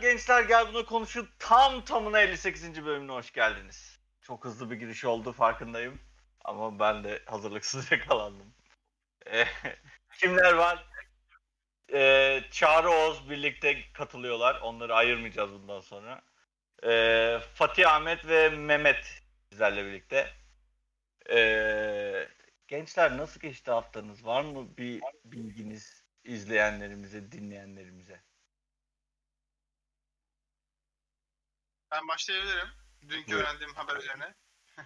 gençler gel bunu konuşun tam tamına 58. bölümüne hoş geldiniz. Çok hızlı bir giriş oldu farkındayım. Ama ben de hazırlıksız yakalandım. Ee, kimler var? Ee, Çağrı Oğuz birlikte katılıyorlar. Onları ayırmayacağız bundan sonra. Ee, Fatih Ahmet ve Mehmet bizlerle birlikte. Ee, gençler nasıl geçti haftanız? Var mı bir bilginiz izleyenlerimize, dinleyenlerimize? Ben başlayabilirim. Dünkü Buyur. öğrendiğim haber üzerine.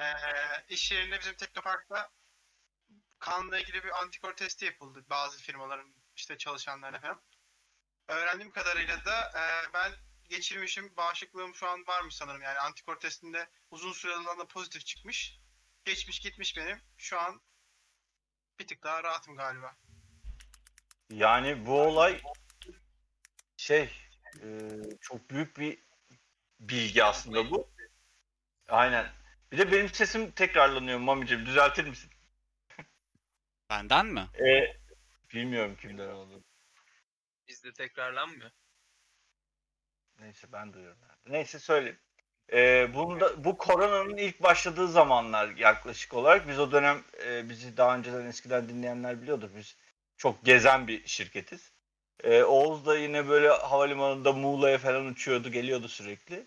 ee, iş yerinde bizim Teknopark'ta kanla ilgili bir antikor testi yapıldı bazı firmaların işte çalışanlarına falan. Öğrendiğim kadarıyla da e, ben geçirmişim bağışıklığım şu an varmış sanırım yani antikor testinde uzun süreden de pozitif çıkmış. Geçmiş gitmiş benim. Şu an bir tık daha rahatım galiba. Yani bu olay şey e, çok büyük bir bilgi aslında bu. Aynen. Bir de benim sesim tekrarlanıyor Mami'ciğim. Düzeltir misin? Benden mi? E, bilmiyorum kimden oldu. Bizde tekrarlanmıyor. Neyse ben duyuyorum. Neyse söyleyeyim. E, bunda, bu koronanın ilk başladığı zamanlar yaklaşık olarak biz o dönem e, bizi daha önceden eskiden dinleyenler biliyordur. Biz çok gezen bir şirketiz. E, Oğuz da yine böyle havalimanında Muğla'ya falan uçuyordu, geliyordu sürekli.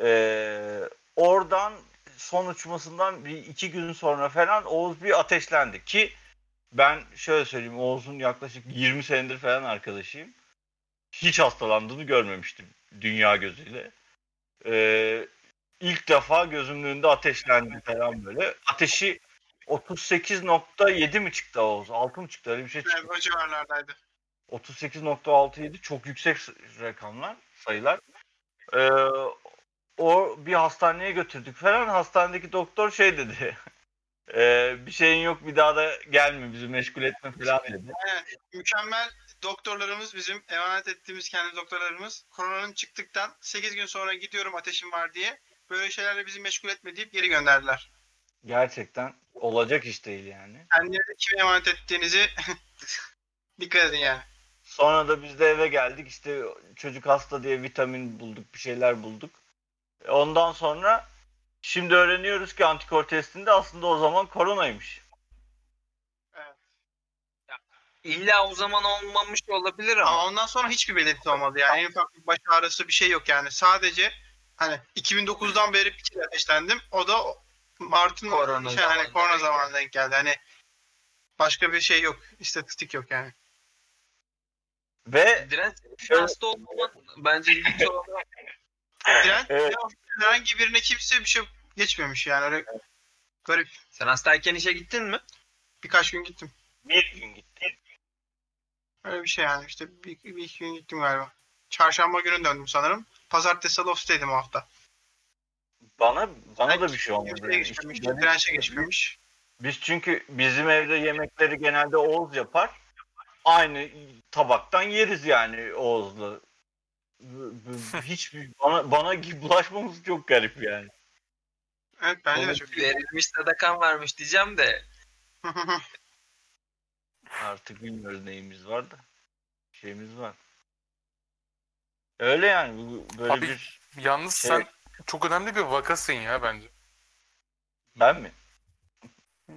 E, oradan son uçmasından bir iki gün sonra falan Oğuz bir ateşlendi ki ben şöyle söyleyeyim Oğuz'un yaklaşık 20 senedir falan arkadaşıyım. Hiç hastalandığını görmemiştim dünya gözüyle. E, ilk defa gözümün önünde ateşlendi falan böyle. Ateşi 38.7 mi çıktı Oğuz? 6 mı çıktı? Öyle bir şey çıktı. Yani o civarlardaydı. 38.67 çok yüksek rakamlar, sayılar. Ee, o bir hastaneye götürdük falan. Hastanedeki doktor şey dedi. "Ee, bir şeyin yok bir daha da gelme bizi meşgul etme falan dedi. Aynen. Mükemmel doktorlarımız bizim emanet ettiğimiz kendi doktorlarımız koronanın çıktıktan 8 gün sonra gidiyorum ateşim var diye böyle şeylerle bizi meşgul etme deyip geri gönderdiler. Gerçekten olacak iş değil yani. Kendilerine kime emanet ettiğinizi dikkat edin yani. Sonra da biz de eve geldik işte çocuk hasta diye vitamin bulduk bir şeyler bulduk. Ondan sonra şimdi öğreniyoruz ki antikor testinde aslında o zaman koronaymış. İlla o zaman olmamış olabilir ama. Ama ondan sonra hiçbir belirti olmadı yani en ufak bir baş ağrısı bir şey yok yani sadece hani 2009'dan beri bir kere ateşlendim o da Mart'ın Korona şey, hani korona denk zamanına denk geldi hani başka bir şey yok istatistik yok yani. Ve Direnç hasta olmaman bence ilginç olan Direnç Evet. herhangi birine kimse bir şey geçmemiş yani öyle garip. Sen hastayken işe gittin mi? Birkaç gün gittim. bir gün gitti. Öyle bir şey yani işte bir, bir iki gün gittim galiba. Çarşamba günü döndüm sanırım. Pazartesi salı ofisteydim o hafta. Bana bana da bir şey olmadı. Yani. geçmemiş, dirençe geçmemiş. Biz çünkü bizim evde yemekleri genelde Oğuz yapar. Aynı tabaktan yeriz yani Oğuz'la. Hiç bana bana bulaşmamız çok garip yani. Evet bence de Evet. çok. Verilmiş sadakan varmış diyeceğim de. Artık bilmiyoruz neyimiz var da. Şeyimiz var. Öyle yani bu böyle Abi- bir Yalnız Şey- sen çok önemli bir vakasın ya bence. ben mi?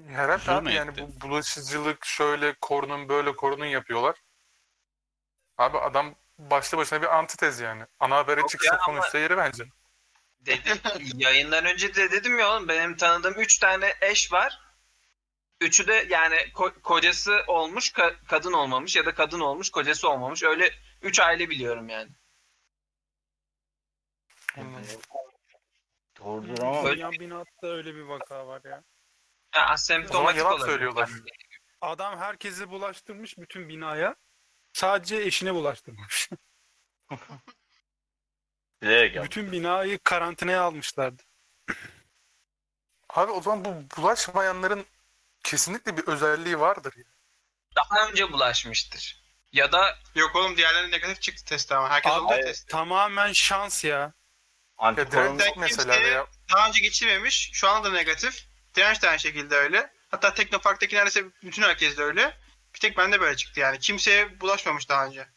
Herhalde abi yani etti? bu bulaşıcılık şöyle korunun böyle korunun yapıyorlar. Abi adam başlı başına bir antitez yani. Ana habere Yok çıksa ya ama- konuşsa yeri bence. Dedim yayından önce de dedim ya oğlum benim tanıdığım 3 tane eş var. Üçü de yani ko- kocası olmuş, ka- kadın olmamış ya da kadın olmuş, kocası olmamış. Öyle 3 aile biliyorum yani. Doğrudur ama Öyle- Yan binatta öyle bir vaka var ya. Ya, asemptomatik yalan olabilir. söylüyorlar. Adam herkesi bulaştırmış bütün binaya. Sadece eşine yaptım. bütün binayı karantinaya almışlardı. Abi o zaman bu bulaşmayanların kesinlikle bir özelliği vardır. ya. Daha önce bulaşmıştır. Ya da Yok oğlum diğerlerinin negatif çıktı testi ama. Herkes Abi, testi. Tamamen şans ya. Ya Antikoron direkt mesela veya Daha önce geçirmemiş. Şu anda da negatif. Direnç de aynı şekilde öyle. Hatta Teknopark'taki neredeyse bütün herkes de öyle. Bir tek bende böyle çıktı yani. Kimseye bulaşmamış daha önce.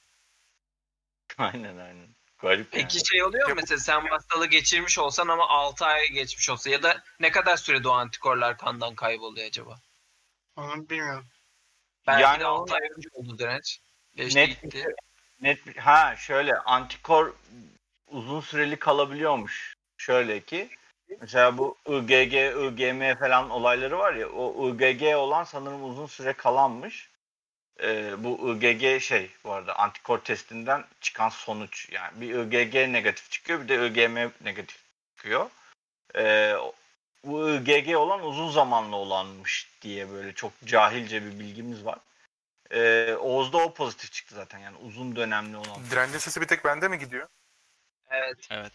Aynen aynen. Garip yani. Peki şey oluyor mu mesela sen hastalığı geçirmiş olsan ama 6 ay geçmiş olsa ya da ne kadar sürede o antikorlar kandan kayboluyor acaba? Onu bilmiyorum. Belki Yani de o- 6 ay önce oldu direnç. Geçti Net gitti. Net bir- ha şöyle antikor uzun süreli kalabiliyormuş. Şöyle ki mesela bu IgG, IgM falan olayları var ya o IgG olan sanırım uzun süre kalanmış. Ee, bu IgG şey bu arada antikor testinden çıkan sonuç yani bir IgG negatif çıkıyor bir de IgM negatif çıkıyor. Ee, bu IgG olan uzun zamanlı olanmış diye böyle çok cahilce bir bilgimiz var. Ee, Oğuz'da o pozitif çıktı zaten yani uzun dönemli olan. Direncin sesi bir tek bende mi gidiyor? Evet. Evet.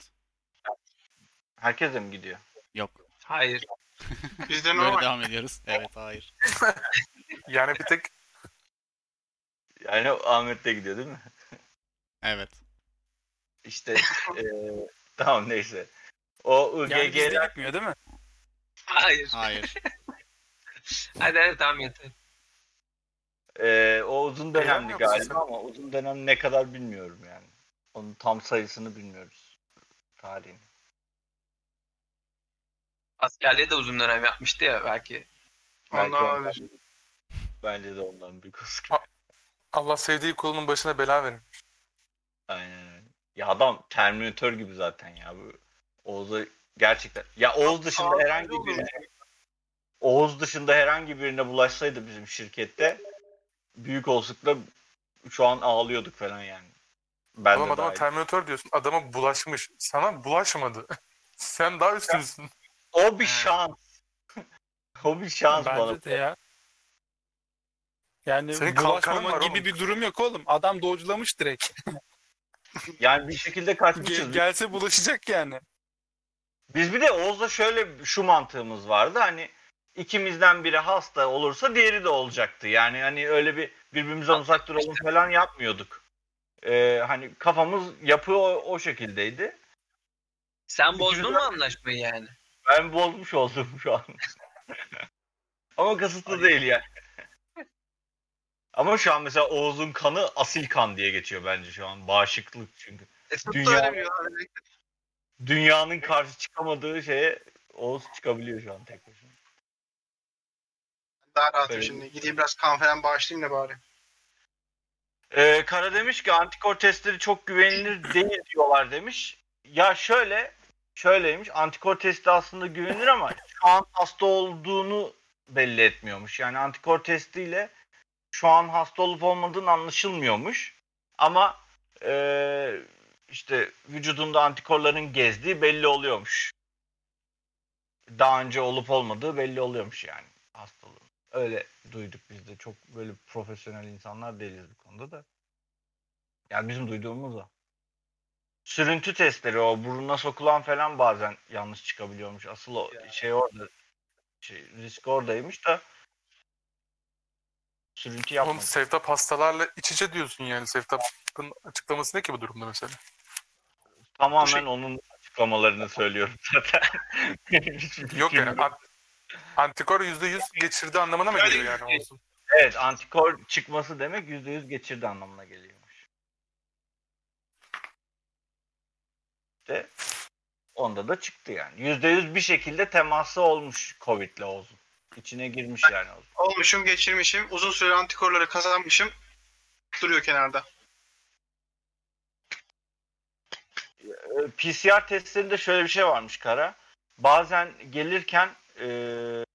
Herkes de mi gidiyor? Yok. Hayır. Bizde Böyle normal. devam ediyoruz. Evet hayır. Yani bir tek Yani Ahmet de gidiyor değil mi? Evet. İşte ee, tamam neyse. O Yani bizde IgG'ler gitmiyor değil mi? Hayır. Hayır. Hadi hadi tamam yeter. ee, o uzun dönemli Beğenmiyor musun galiba ama uzun dönem ne kadar bilmiyorum yani. Onun tam sayısını bilmiyoruz. Tarihini. Askerliğe de uzun dönem yapmıştı ya belki. Belki Ondan ondan- olabilir. Bence de ondan bir kız. Allah sevdiği kulunun başına bela verir. Aynen öyle. Ya adam Terminator gibi zaten ya. Bu Oğuz'a gerçekten. Ya Oğuz dışında Sağ- herhangi olur. birine Oğuz dışında herhangi birine bulaşsaydı bizim şirkette büyük olasılıkla şu an ağlıyorduk falan yani. Ben Oğlum de adama dahil. Terminator diyorsun. Adama bulaşmış. Sana bulaşmadı. Sen daha üstünsün. O bir şans. o bir şans bana. Bence de ya. Yani Senin kalkanın bulaşmama var gibi oğlum. bir durum yok oğlum. Adam doğrulamış direkt. Yani bir şekilde kaçmışız. Ge- gelse bulaşacak yani. Biz bir de Oğuz'da şöyle şu mantığımız vardı. Hani ikimizden biri hasta olursa diğeri de olacaktı. Yani hani öyle bir birbirimizden uzak duralım falan yapmıyorduk. Ee, hani kafamız yapı o, o şekildeydi. Sen bozdun mu anlaşmayı yani? Ben bozmuş oldum şu an. Ama kasıtlı değil yani. Ama şu an mesela Oğuz'un kanı asil kan diye geçiyor bence şu an. Bağışıklık çünkü. E, Dünya- öyle. Dünyanın karşı çıkamadığı şeye Oğuz çıkabiliyor şu an tek başına. Daha rahatım Evet. şimdi. Gideyim biraz kan falan bağışlayayım da bari. Ee, Kara demiş ki antikor testleri çok güvenilir değil diyorlar demiş. Ya şöyle, şöyleymiş. Antikor testi aslında güvenilir ama şu an hasta olduğunu belli etmiyormuş. Yani antikor testiyle şu an hasta olup olmadığını anlaşılmıyormuş. Ama ee, işte vücudunda antikorların gezdiği belli oluyormuş. Daha önce olup olmadığı belli oluyormuş yani hastalığın. Öyle duyduk biz de. Çok böyle profesyonel insanlar değiliz bu konuda da. Yani bizim duyduğumuz o. Sürüntü testleri o buruna sokulan falan bazen yanlış çıkabiliyormuş. Asıl o şey orada şey, risk oradaymış da sürüntü Oğlum yapmadı. Sevtap hastalarla iç içe diyorsun yani. Sevtap'ın açıklaması ne ki bu durumda mesela? Tamamen şey- onun açıklamalarını söylüyorum zaten. Yok yani an- antikor %100 geçirdi anlamına mı geliyor yani olsun? Evet antikor çıkması demek %100 geçirdi anlamına geliyormuş. İşte onda da çıktı yani. %100 bir şekilde teması olmuş Covid'le Oğuz'un. İçine girmiş yani Oğuz. Olmuşum, geçirmişim. Uzun süre antikorları kazanmışım. Duruyor kenarda. Ee, PCR testlerinde şöyle bir şey varmış Kara. Bazen gelirken e,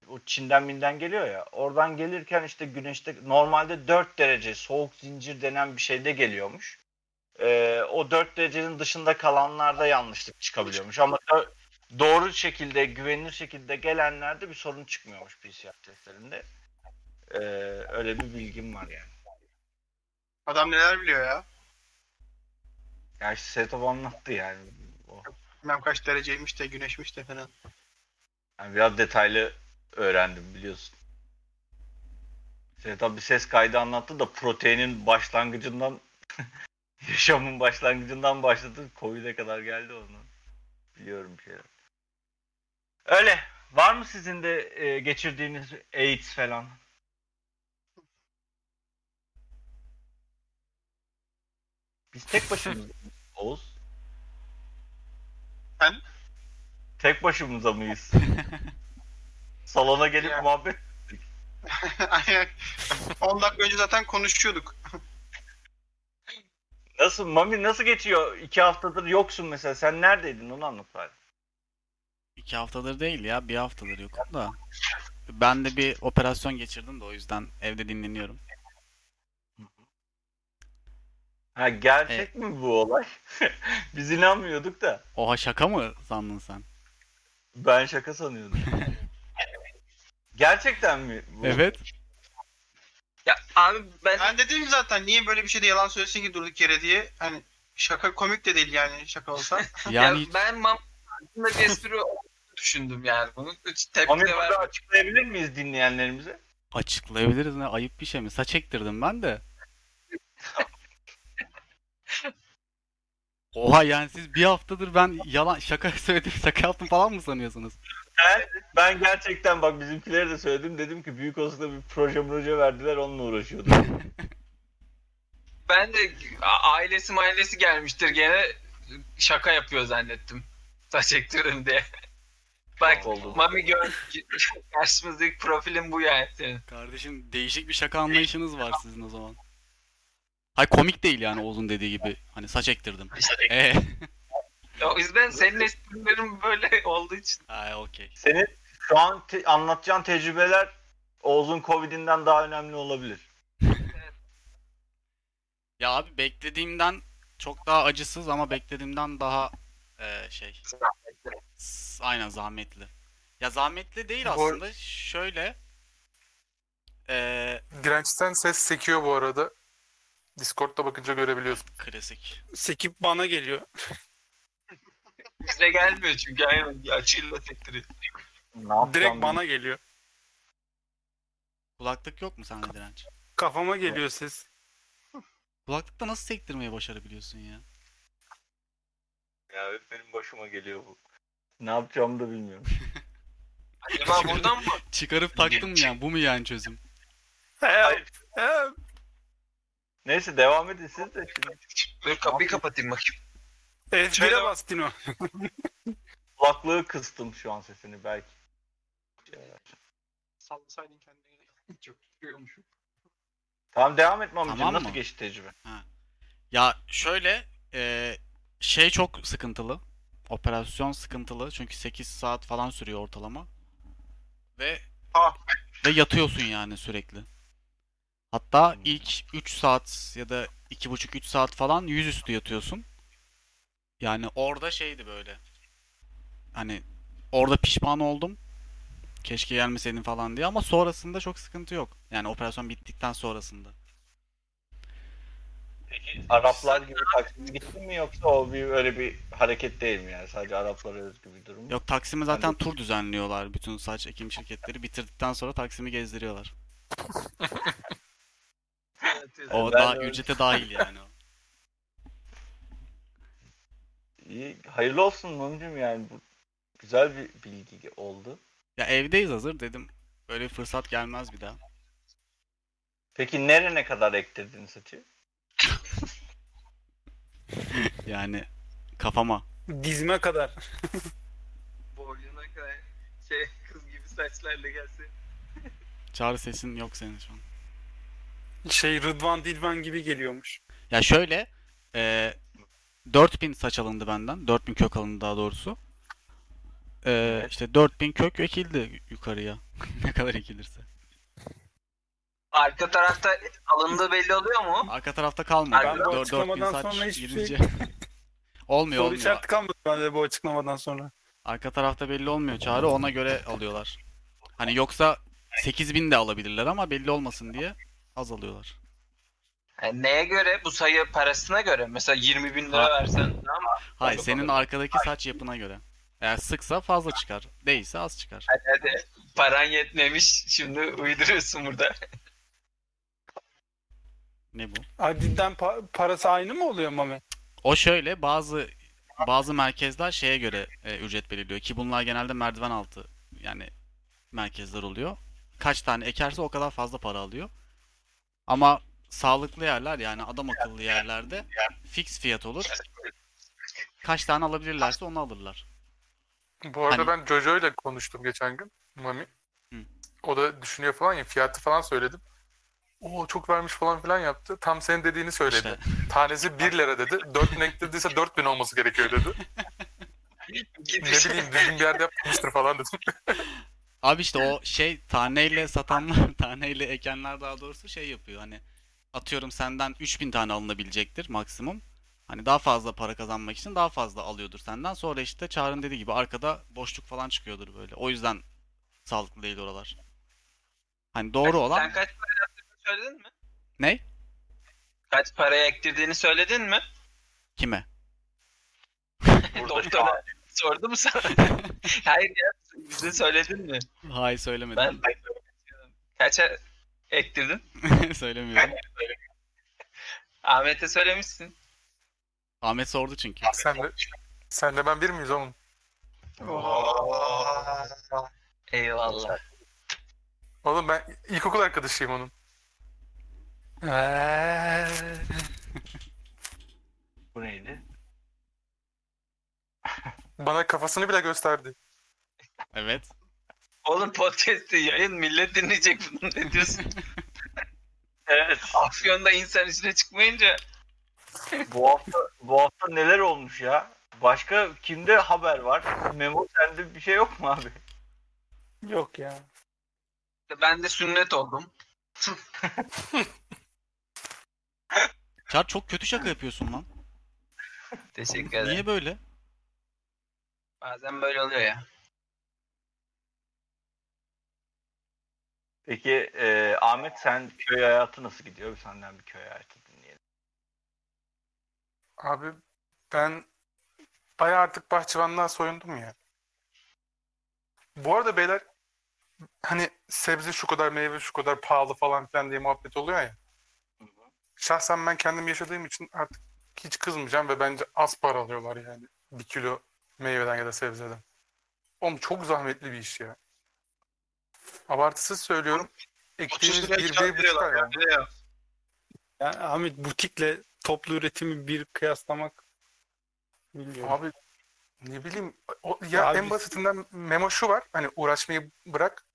o Çin'den Min'den geliyor ya. Oradan gelirken işte güneşte normalde 4 derece soğuk zincir denen bir şeyde geliyormuş. Ee, o 4 derecenin dışında kalanlarda yanlışlık çıkabiliyormuş. Ama do- doğru şekilde, güvenilir şekilde gelenlerde bir sorun çıkmıyormuş PCR testlerinde. Ee, öyle bir bilgim var yani. Adam neler biliyor ya. Yani işte Setop anlattı yani. O. Bilmem kaç dereceymiş de güneşmiş de falan. Yani biraz detaylı öğrendim biliyorsun. Setop bir ses kaydı anlattı da proteinin başlangıcından yaşamın başlangıcından başladı. Covid'e kadar geldi onu. Biliyorum bir şeyler. Öyle. Var mı sizin de e, geçirdiğiniz AIDS falan? Biz tek başımıza mıyız Oğuz? Ben? Tek başımıza mıyız? Salona gelip Ya. muhabbet Aynen. 10 dakika önce zaten konuşuyorduk. Nasıl Mami nasıl geçiyor? İki haftadır yoksun mesela. Sen neredeydin onu anlat bari. İki haftadır değil ya. Bir haftadır yokum da. Ben de bir operasyon geçirdim de o yüzden evde dinleniyorum. Ha gerçek mi bu olay? Biz inanmıyorduk da. Oha şaka mı sandın sen? Ben şaka sanıyordum. Gerçekten mi? bu? Evet. Ya abi ben Ben dedim zaten niye böyle bir şeyde yalan söylesin ki durduk yere diye. Hani şaka komik de değil yani şaka olsa. Yani ya ben mam aslında bir espri düşündüm yani bunun. Hiç tepki de vermedim. açıklayabilir miyiz dinleyenlerimize? açıklayabiliriz ne ayıp bir şey mi? Saç ektirdim ben de. Oha yani siz bir haftadır ben yalan şaka söyledim şaka yaptım falan mı sanıyorsunuz? Ben gerçekten bak bizimkilere de söyledim. Dedim ki büyük olsa bir proje proje verdiler onunla uğraşıyordum. Ben de ailesi mailesi gelmiştir gene şaka yapıyor zannettim. Saç ektirdim diye. Bak. Mami gör karşımızdaki profilin bu yani senin. Kardeşim değişik bir şaka anlayışınız var sizin o zaman. Hay komik değil yani Oğuz'un dediği gibi. Hani saç ektirdim. Ee, O yüzden senin esprilerin böyle olduğu için. ay okey. Senin şu an te- anlatacağın tecrübeler Oğuz'un Covid'inden daha önemli olabilir. Ya abi beklediğimden çok daha acısız ama beklediğimden daha e, şey. s- Aynen zahmetli. Ya zahmetli değil Bu- aslında. Şöyle e, Dirençten ses sekiyor bu arada. Discord'da bakınca görebiliyorsun. klasik. Sekip bana geliyor. Bize gelmiyor çünkü aynen açıyla sektiriyor. Ne yapacağım Direkt bana geliyor. Kulaklık yok mu sende direnç? Kafama geliyor ses. Kulaklıkta nasıl sektirmeyi başarabiliyorsun ya? Ya hep benim başıma geliyor bu. Ne yapacağımı da bilmiyorum. Acaba buradan mı? Çıkarıp taktım ya. Bu mu yani çözüm? He, he. Neyse devam edin siz de şimdi. Dur kapıyı kapatayım bakayım. F1'e Şöyle- bas Dino. Kulaklığı kıstım şu an sesini belki. Sallasaydın kendini. Çok duyuyormuşum. Tamam devam et Mami'cim. Tamam Nasıl mı? geçti tecrübe? Ya şöyle e, şey çok sıkıntılı. Operasyon sıkıntılı. Çünkü 8 saat falan sürüyor ortalama. Ve Ah. ve yatıyorsun yani sürekli. Hatta ilk 3 saat ya da 2,5-3 saat falan yüzüstü yatıyorsun. Yani orada şeydi böyle. Hani orada pişman oldum. Keşke gelmeseydin falan diye ama sonrasında çok sıkıntı yok. Yani operasyon bittikten sonrasında. Peki Araplar gibi Taksim'e gittin mi yoksa o bir öyle bir hareket değil mi yani? Sadece Araplara özgü bir durum mu? Yok Taksim'e zaten tur düzenliyorlar. Bütün saç ekim şirketleri bitirdikten sonra Taksim'i gezdiriyorlar. O Ben daha öyle. ücrete dahil yani. o. İyi. Hayırlı olsun Mami'cim yani bu güzel bir bilgi oldu. Ya evdeyiz hazır dedim. Böyle bir fırsat gelmez bir daha. Peki nerene kadar ektirdin saçı? Yani kafama. Dizime kadar. Boynuna kadar şey kız gibi saçlarla gelse. Çağrı sesin yok senin şu an. Şey Rıdvan Dilmen gibi geliyormuş. Ya şöyle e, 4000 saç alındı benden. 4000 kök alındı daha doğrusu. E, işte 4000 kök ekildi yukarıya. ne kadar ekilirse. Arka tarafta alındığı belli oluyor mu? Arka tarafta kalmadı. Ben bu Dör- 4000 açıklamadan saç sonra hiçbir şey- girince olmuyor Soru olmuyor. işareti kalmadı bende bu açıklamadan sonra. Arka tarafta belli olmuyor çağrı ona göre alıyorlar. Hani yoksa 8000 de alabilirler ama belli olmasın diye az alıyorlar. Yani neye göre? Bu sayı parasına göre. Mesela 20 bin lira Ha. versen tamam mı? Hayır senin arkadaki saç yapına göre. Eğer sıksa fazla çıkar. Değilse az çıkar. Hadi hadi. Paran yetmemiş. Şimdi uyduruyorsun burada. Ne bu? Adil'den pa- parası aynı mı oluyor Mami? O şöyle bazı bazı merkezler şeye göre e, ücret belirliyor ki bunlar genelde merdiven altı yani merkezler oluyor. Kaç tane ekerse o kadar fazla para alıyor. Ama sağlıklı yerler yani adam akıllı yerlerde fix fiyat olur. Kaç tane alabilirlerse onu alırlar. Bu arada Hani- ben Jojo ile konuştum geçen gün. Mami. Hı. O da düşünüyor falan ya fiyatı falan söyledim. Oo çok vermiş falan filan yaptı. Tam senin dediğini söyledi. İşte Tanesi 1 lira dedi. 4000 eklediyse 4000 olması gerekiyor dedi. ne bileyim düzgün bir yerde yapmıştır falan dedim. Abi işte o şey taneyle satanlar, taneyle ekenler daha doğrusu şey yapıyor hani atıyorum senden 3000 tane alınabilecektir maksimum. Hani daha fazla para kazanmak için daha fazla alıyordur senden. Sonra işte Çağrı'nın dediği gibi arkada boşluk falan çıkıyordur böyle. O yüzden sağlıklı değil oralar. Hani doğru olan Sen kaç para yaptığını söyledin mi? ne? Kaç paraya ektirdiğini söyledin mi? Kime? Doktora sordu mu sana? Hayır ya bize söyledin mi? Hayır söylemedim. Ben kaça ektirdin? Söylemiyorum. Ahmet'e söylemişsin. Ahmet sordu çünkü. Sen de, sen de ben bir miyiz oğlum? Eyvallah. Oğlum ben ilkokul arkadaşıyım onun. Bu neydi? Bana kafasını bile gösterdi. Evet. Oğlum podcast'i yayın millet dinleyecek bunu ne diyorsun? Evet. Afyon'da insan içine çıkmayınca bu hafta bu hafta neler olmuş ya? Başka kimde haber var? Memo sende bir şey yok mu abi? Yok ya. ben de sünnet oldum. Çağrı çok kötü şaka yapıyorsun lan. Teşekkür ederim. Niye böyle? Bazen böyle oluyor ya. Peki e, Ahmet sen köy hayatı nasıl gidiyor? Bir senden bir köy hayatı dinleyelim. Abi ben bayağı artık bahçıvanlığa soyundum ya. Bu arada beyler hani sebze şu kadar meyve şu kadar pahalı falan filan diye muhabbet oluyor ya. Şahsen ben kendim yaşadığım için artık hiç kızmayacağım ve bence az para alıyorlar yani. Bir kilo meyveden ya da sebzeden. Oğlum çok zahmetli bir iş ya. Abartısız söylüyorum. 30 Ektiğiniz liraya bir, bir buçuk ay yani. Yani Ahmet butikle toplu üretimi bir kıyaslamak bilmiyorum. Abi ne bileyim o, ya Abi- en basitinden memo şu var hani uğraşmayı bırak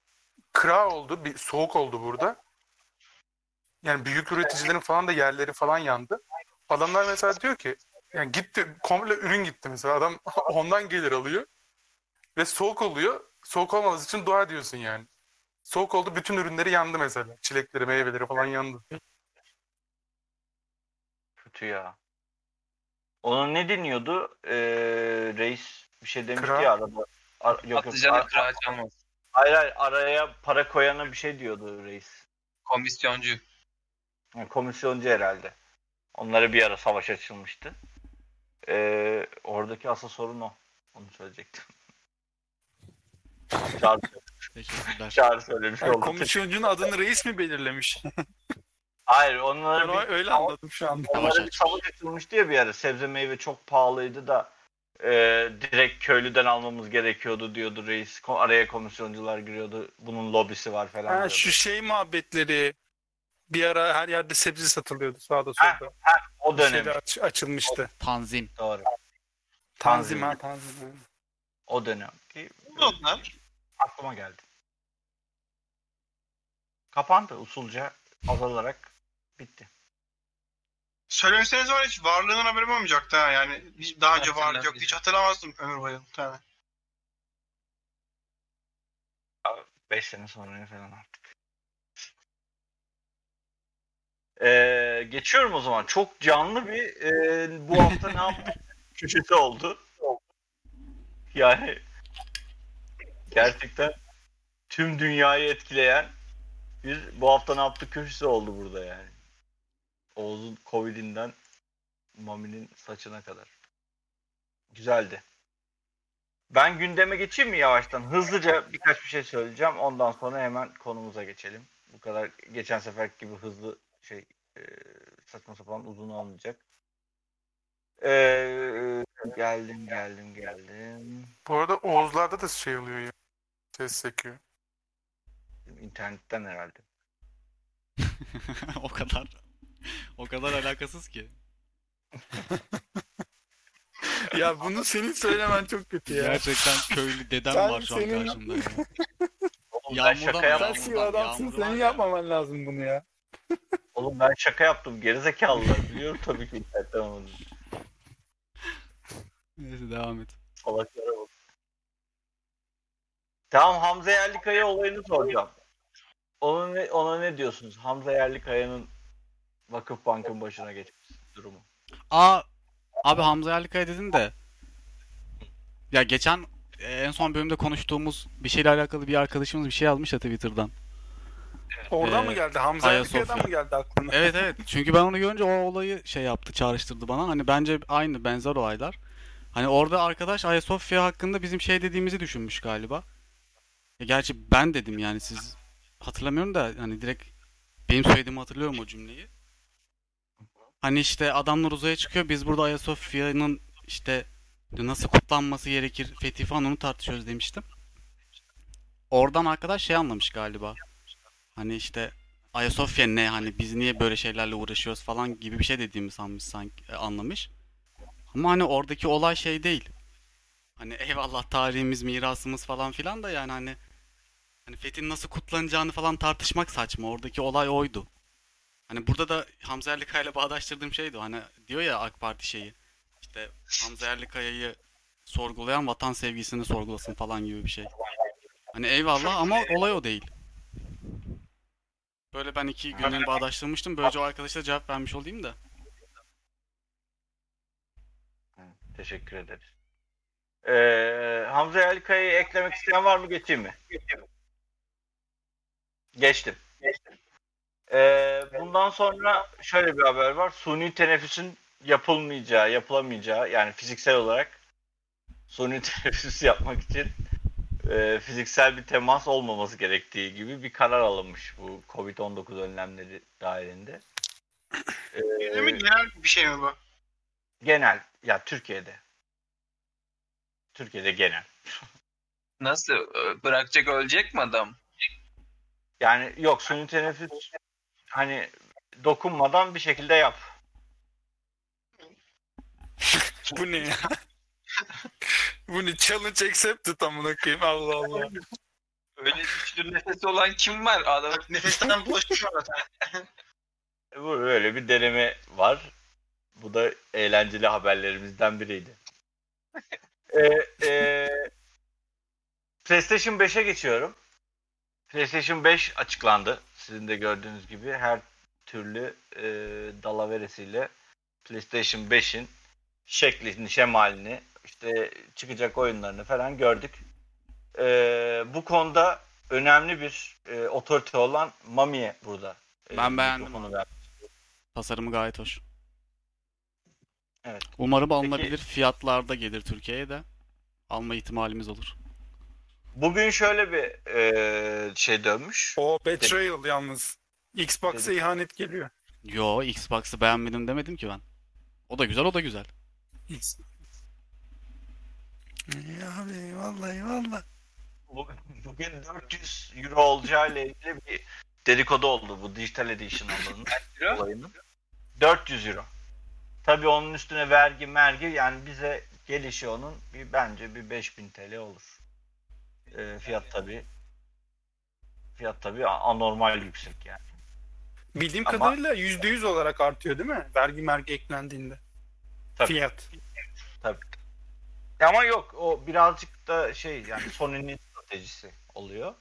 kıra oldu bir soğuk oldu burada. Yani büyük üreticilerin falan da yerleri falan yandı. Adamlar mesela diyor ki yani gitti komple ürün gitti mesela adam ondan gelir alıyor ve soğuk oluyor. Soğuk olmaması için dua ediyorsun yani. Soğuk oldu bütün ürünleri yandı mesela. Çilekleri, meyveleri falan yandı. Kötü ya. Onun ne deniyordu? Ee, reis bir şey demişti Kıra. ya arada. Ar- yok yok. Patlıcanı Ar- kırağı çalmaz. hayır hayır araya para koyana bir şey diyordu reis. Komisyoncu. Yani komisyoncu herhalde. Onlara bir ara savaş açılmıştı. Ee, oradaki asıl sorun o. Onu söyleyecektim. Teşekkürler. Çağrı söylemiş Yani oldu. komisyoncunun adını reis mi belirlemiş? Hayır onlara bir, öyle anladım şu anda. onlara bir savaş açılmıştı ya bir ara. Sebze meyve çok pahalıydı da e, direkt köylüden almamız gerekiyordu diyordu reis. Araya komisyoncular giriyordu. Bunun lobisi var falan Ha, diyordu. şu şey muhabbetleri bir ara her yerde sebze satılıyordu sağda solda. o Bir dönem. şeyler aç- açılmıştı. Tanzim. Doğru. Tanzim ha tanzim. ha. O dönem. Lan? Aklıma geldi. Kapandı usulca azalarak bitti. Söylemeseniz var hiç varlığından haberim olmayacaktı ha yani. Hiç daha önce varlık yok. Hiç hatırlamazdım ömür boyu. Tamam. 5 sene sonra falan artık. Ee, geçiyorum o zaman. Çok canlı bir e, bu hafta ne yaptık köşesi oldu. Yani gerçekten tüm dünyayı etkileyen bir bu hafta ne yaptık köşesi oldu burada yani. Oğuz'un Covid'inden Mami'nin saçına kadar. Güzeldi. Ben gündeme geçeyim mi yavaştan? Hızlıca birkaç bir şey söyleyeceğim. Ondan sonra hemen konumuza geçelim. Bu kadar geçen sefer gibi hızlı şey e, saçma sapan uzun olmayacak. E, geldim geldim geldim. Bu arada Oğuzlar'da da şey oluyor ya. Ses sekiyor. İnternetten herhalde. o kadar. O kadar alakasız ki. Ya bunu senin söylemen çok kötü ya. Gerçekten köylü dedem Sen var şu an senin- karşımda ya. Oğlum ben Yağmurda şaka mı? Sen yaptım. Yağmurdan, Sivas adamsın senin ya. yapmaman lazım bunu ya. Oğlum ben şaka yaptım. Gerizekalılar. Biliyorum tabii ki internetten ama. Neyse devam et. Salaklara bak. Tamam Hamza Yerlikaya olayını soracağım. Ona ne, ona ne diyorsunuz? Hamza Yerlikaya'nın Vakıfbank'ın başına geçmesi durumu. Aa abi Hamza Yerlikaya dedin de ya geçen e, en son bölümde konuştuğumuz bir şeyle alakalı bir arkadaşımız bir şey yazmış da Twitter'dan. Oradan Ee, mı geldi? Hamza. Yakaya'dan mı geldi aklına? Evet evet. Çünkü ben onu görünce o olayı şey yaptı, çağrıştırdı bana. Hani bence aynı benzer olaylar. Hani orada arkadaş Ayasofya hakkında bizim şey dediğimizi düşünmüş galiba. Ya gerçi ben dedim yani siz hatırlamıyorum da hani direkt benim söylediğimi hatırlıyorum o cümleyi. Hani işte adamlar uzaya çıkıyor. Biz burada Ayasofya'nın işte nasıl kutlanması gerekir fethi falan onu tartışıyoruz demiştim. Oradan arkadaş şey anlamış galiba. Hani işte Ayasofya ne hani biz niye böyle şeylerle uğraşıyoruz falan gibi bir şey dediğimi sanmış sanki e, anlamış. Ama hani oradaki olay şey değil. Hani eyvallah tarihimiz, mirasımız falan filan da yani hani hani fethin nasıl kutlanacağını falan tartışmak saçma. Oradaki olay oydu. Hani burada da Hamza Yerlikaya ile bağdaştırdığım şeydi. Hani diyor ya AK Parti şeyi. İşte Hamza Yerlikaya'yı sorgulayan vatan sevgisini sorgulasın falan gibi bir şey. Hani eyvallah ama olay o değil. Böyle ben iki günleri bağdaştırmıştım. Böylece o arkadaşa cevap vermiş olayım da. Teşekkür ederiz. Ee, Hamza Yerlikaya'yı eklemek isteyen var mı? Geçeyim mi? Geçtim. Ee, bundan sonra şöyle bir haber var. Suni teneffüsün yapılmayacağı, yapılamayacağı yani fiziksel olarak suni teneffüs yapmak için e, fiziksel bir temas olmaması gerektiği gibi bir karar alınmış bu Covid-19 önlemleri dahilinde. Ee, mi? Genel bir şey mi bu? genel ya Türkiye'de. Türkiye'de genel. Nasıl? Bırakacak ölecek mi adam? Yani yok suni teneffüs hani dokunmadan bir şekilde yap. Bu ne ya? Bu ne? Challenge accepted amına koyayım. Allah Allah. Öyle güçlü nefesi olan kim var? Adam Nefesten bulaşıyor zaten. Bu böyle bir deneme var. Bu da eğlenceli haberlerimizden biriydi. Ee, e, PlayStation 5'e geçiyorum. PlayStation 5 açıklandı. Sizin de gördüğünüz gibi her türlü e, dalaveresiyle PlayStation 5'in şeklini, şemalini, işte çıkacak oyunlarını falan gördük. Ee, bu konuda önemli bir e, otorite olan Mami'ye burada. e, Ben beğendim ver- Tasarımı gayet hoş. Evet. Umarım Peki- alınabilir fiyatlarda gelir Türkiye'ye de. Alma ihtimalimiz olur. Bugün şöyle bir e, şey dönmüş. O betrayal yalnız. Xbox'a ihanet geliyor. Yo Xbox'ı beğenmedim demedim ki ben. O da güzel o da güzel. X. Ya abi vallahi vallahi. Bugün, bugün 400 euro olacağı ile ilgili bir dedikodu oldu bu Digital Edition olanın euro? olayının. 400 euro. Tabii onun üstüne vergi mergi yani bize gelişi onun bir bence bir 5000 TL olur. E, fiyat tabii fiyat tabii anormal yüksek yani. Bildiğim Ama- kadarıyla %100 olarak artıyor değil mi? Vergi mergi eklendiğinde. Tabii. Fiyat. Tabii. Ama yok o birazcık da şey yani Sony'nin stratejisi oluyor.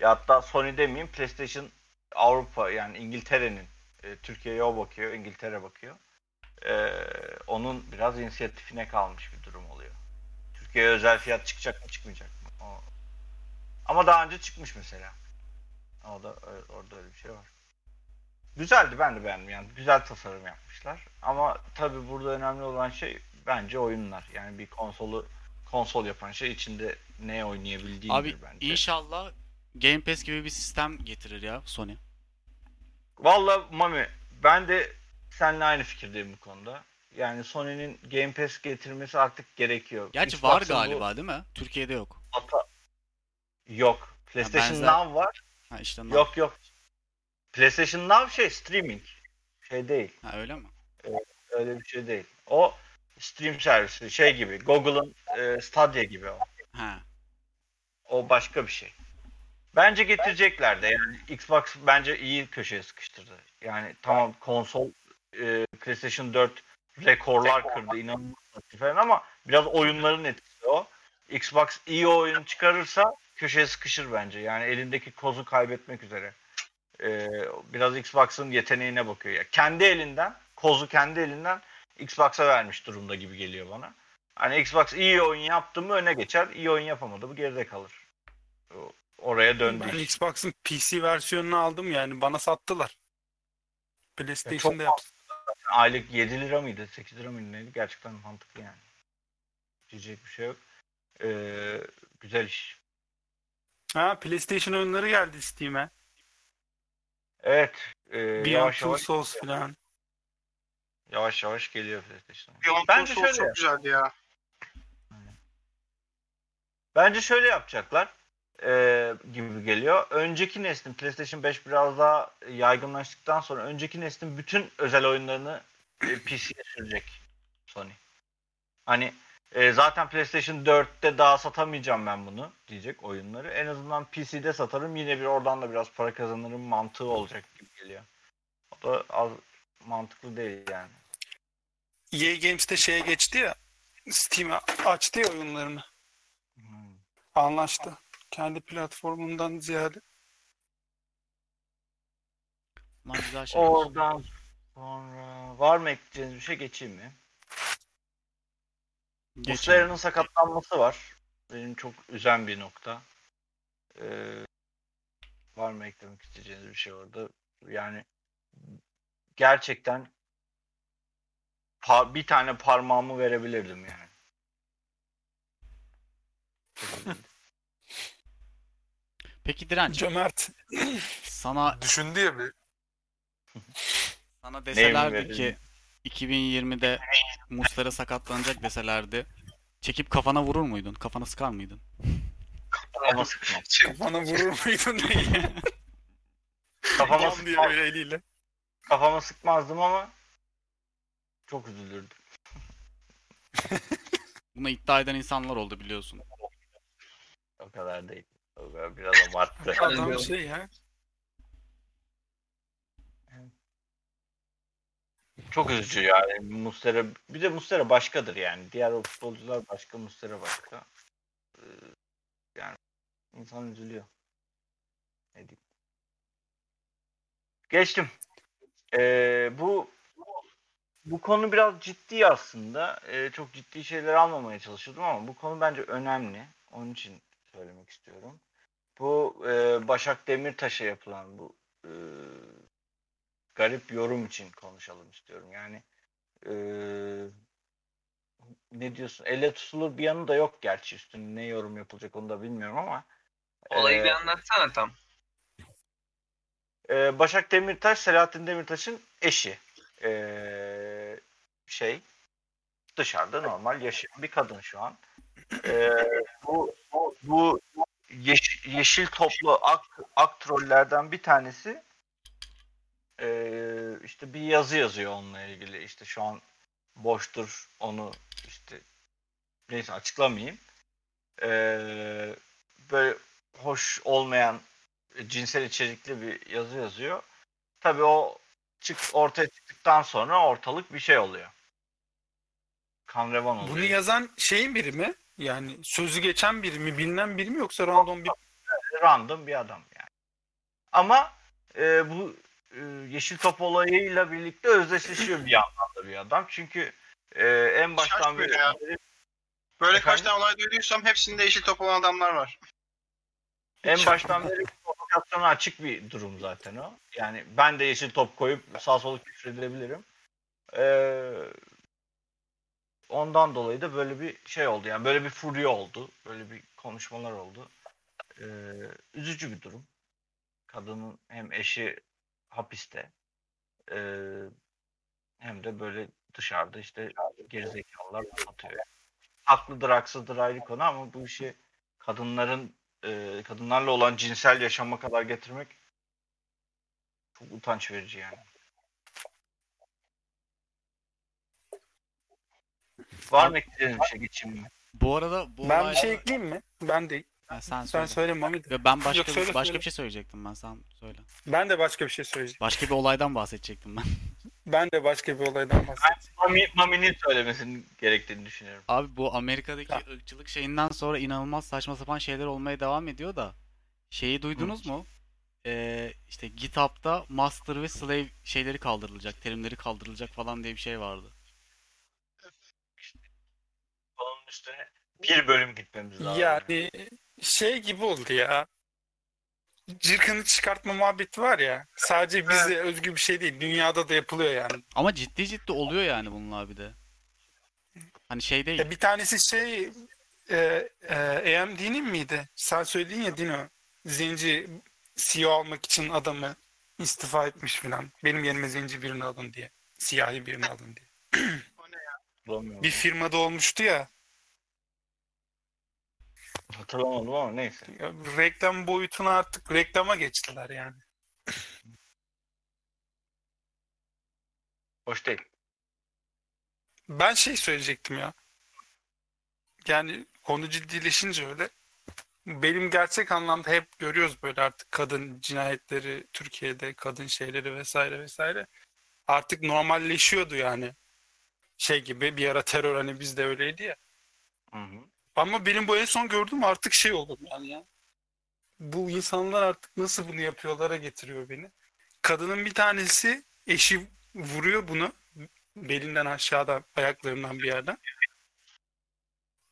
Ya hatta Sony demeyeyim PlayStation Avrupa yani İngiltere'nin e, Türkiye'ye o bakıyor, İngiltere bakıyor. E, onun biraz inisiyatifine kalmış bir durum oluyor. Türkiye'ye özel fiyat çıkacak mı çıkmayacak mı? Ama daha önce çıkmış mesela. O da ö- orada öyle bir şey var. Güzeldi ben de beğendim yani. Güzel tasarım yapmışlar. Ama tabii burada önemli olan şey bence oyunlar. Yani bir konsolu konsol yapan şey içinde ne oynayabildiğindir Abi bence. inşallah Game Pass gibi bir sistem getirir ya Sony. Valla Mami ben de seninle aynı fikirdeyim bu konuda. Yani Sony'nin Game Pass getirmesi artık gerekiyor. Gerçi var Xbox'ın bu galiba değil mi? Türkiye'de yok. ata- Yok. PlayStation benzer- Now var. Ha işte onlar. Yok yok. PlayStation Now şey streaming. şey değil. Ha öyle mi? Öyle bir şey değil. O stream servisi şey gibi. Google'ın e, Stadia gibi o. Ha. O başka bir şey. Bence getirecekler de yani Xbox bence iyi köşeye sıkıştırdı. Yani tamam konsol e, PlayStation 4 rekorlar kırdı inanılmaz falan ama biraz oyunların etkisi o. Xbox iyi oyun çıkarırsa köşeye sıkışır bence. Yani elindeki kozu kaybetmek üzere. E, biraz Xbox'ın yeteneğine bakıyor ya. Kendi elinden, kozu kendi elinden Xbox'a vermiş durumda gibi geliyor bana. Hani Xbox iyi oyun yaptı mı öne geçer, iyi oyun yapamadı mı geride kalır. Oraya döndü. Ben. Xbox'ın PC versiyonunu aldım yani bana sattılar. PlayStation'da yaptım. Aylık 7 lira mıydı, 8 lira mıydı neydi? Gerçekten mantıklı yani. Diyecek bir şey yok. Ee, güzel iş. Ha PlayStation oyunları geldi Steam'e. Evet. E, Beyond yavaş Two yavaş, Souls falan. yavaş yavaş geliyor PlayStation. Beyond Bence Two Souls şöyle, çok güzeldi ya. bence şöyle yapacaklar e, gibi geliyor. Önceki neslin PlayStation 5 biraz daha yaygınlaştıktan sonra önceki neslin bütün özel oyunlarını e, PC'ye sürecek Sony. Hani e, zaten PlayStation 4'te daha satamayacağım ben bunu diyecek oyunları. En azından PC'de satarım yine bir oradan da biraz para kazanırım mantığı olacak gibi geliyor. O da az mantıklı değil yani. EA Games'te şeye geçti ya. Steam'e açtı ya oyunlarını. Hmm. Anlaştı. Kendi platformundan ziyade. Güzel. Oradan sonra var mı ekleyeceğiniz bir şey geçeyim mi? Muslera'nın sakatlanması var. Benim çok üzen bir nokta. Ee, var mı eklemek isteyeceğiniz bir şey orada? Yani gerçekten pa- bir tane parmağımı verebilirdim yani. Peki Direnç, Cömert. sana Düşündü ya bir. sana deselerdi ki 2020'de Muslera sakatlanacak deselerdi. Çekip kafana vurur muydun? Kafana sıkar mıydın? Kafama sıkmam. Bana vurur muydun diye. Kafama, Bam diye böyle eliyle. Kafama sıkmazdım ama çok üzülürdüm. Buna iddia eden insanlar oldu biliyorsun. O kadar değil. O kadar biraz abarttı. Adam şey ya. Çok üzücü yani Mustera. Bir de Mustera başkadır yani. Diğer o futbolcular başka, Mustera başka. Ee, yani insan üzülüyor. Ne diyeyim. Geçtim. Ee, bu bu konu biraz ciddi aslında. Ee, çok ciddi şeyler almamaya çalışıyordum ama bu konu bence önemli. Onun için söylemek istiyorum. Bu e, Başak Demirtaş'a yapılan bu e, garip yorum için konuşalım istiyorum. Yani eee, ne diyorsun? Elle tutulur bir yanı da yok gerçi üstüne ne yorum yapılacak onu da bilmiyorum ama Olayı eee, bir anlatsana tam. eee, Başak Demirtaş Selahattin Demirtaş'ın eşi. Eee, şey dışarıda normal yaşayan bir kadın şu an. Eee, bu bu, bu yeş- yeşil toplu ak, ak trollerden bir tanesi eee, işte bir yazı yazıyor onunla ilgili. İşte şu an boştur onu işte neyse açıklamayayım. Eee, böyle hoş olmayan cinsel içerikli bir yazı yazıyor. Tabii o çık ortaya çıktıktan sonra ortalık bir şey oluyor. Kan revan oluyor. Bunu yazan şeyin biri mi? Yani sözü geçen biri mi? Bilinen biri mi yoksa random bir... random bir adam yani. Ama e, bu e, yeşil top olayıyla birlikte özdeşleşiyor bir yandan da bir adam. Çünkü e, en baştan beri ya. Böyle kaç Efendim? tane olay duyduysam hepsinde yeşil top olan adamlar var. en baştan beri provokasyona açık bir durum zaten o. Yani ben de yeşil top koyup sağ solu küfredebilirim. E, ondan dolayı da böyle bir şey oldu. Yani böyle bir furya oldu. Böyle bir konuşmalar oldu. E, üzücü bir durum. Kadının hem eşi hapiste. E, hem de böyle dışarıda işte gerizekalılar anlatıyor. Haklıdır haksızdır ayrı konu ama bu işi kadınların e, kadınlarla olan cinsel yaşama kadar getirmek çok utanç verici yani. Var mı eklediğiniz bir şey geçeyim mi? Bu arada bu ben bir şey ekleyeyim mi? Ben de Ha, sen Sen söyle. söyle Mami de. Ben başka Yok, söyle, başka söyle. bir şey söyleyecektim ben sen söyle. Ben de başka bir şey söyleyeceğim. Başka bir olaydan bahsedecektim ben. Ben de başka bir olaydan bahsedeceğim. Mami, Mami'nin söylemesinin gerektiğini düşünüyorum. Abi bu Amerika'daki ırkçılık şeyinden sonra inanılmaz saçma sapan şeyler olmaya devam ediyor da şeyi duydunuz mu? Ee, işte GitHub'da master ve slave şeyleri kaldırılacak, terimleri kaldırılacak falan diye bir şey vardı. Onun üstüne bir bölüm gitmemiz lazım. Yani şey gibi oldu ya. Cırkını çıkartma muhabbeti var ya. Sadece bize özgü bir şey değil. Dünyada da yapılıyor yani. Ama ciddi ciddi oluyor yani bununla bir de. Hani şey değil. Ya bir tanesi şey e, e, AMD'nin miydi? Sen söyledin ya Dino. Zenci CEO almak için adamı istifa etmiş filan. Benim yerime zenci birini alın diye. Siyahi birini alın diye. O ne ya? Bir firmada olmuştu ya. Hatırlamadım ama neyse. ya reklam boyutuna artık reklama geçtiler yani. Hoş değil. Ben şey söyleyecektim ya. Yani konu ciddileşince öyle. Benim gerçek anlamda hep görüyoruz böyle artık kadın cinayetleri Türkiye'de kadın şeyleri vesaire vesaire. Artık normalleşiyordu yani. Şey gibi bir ara terör hani bizde öyleydi ya. Hı hı. Ama benim bu en son gördüğüm artık şey oldu yani ya. Bu insanlar artık nasıl bunu yapıyorlara getiriyor beni. Kadının bir tanesi eşi vuruyor bunu belinden aşağıda ayaklarından bir yerden.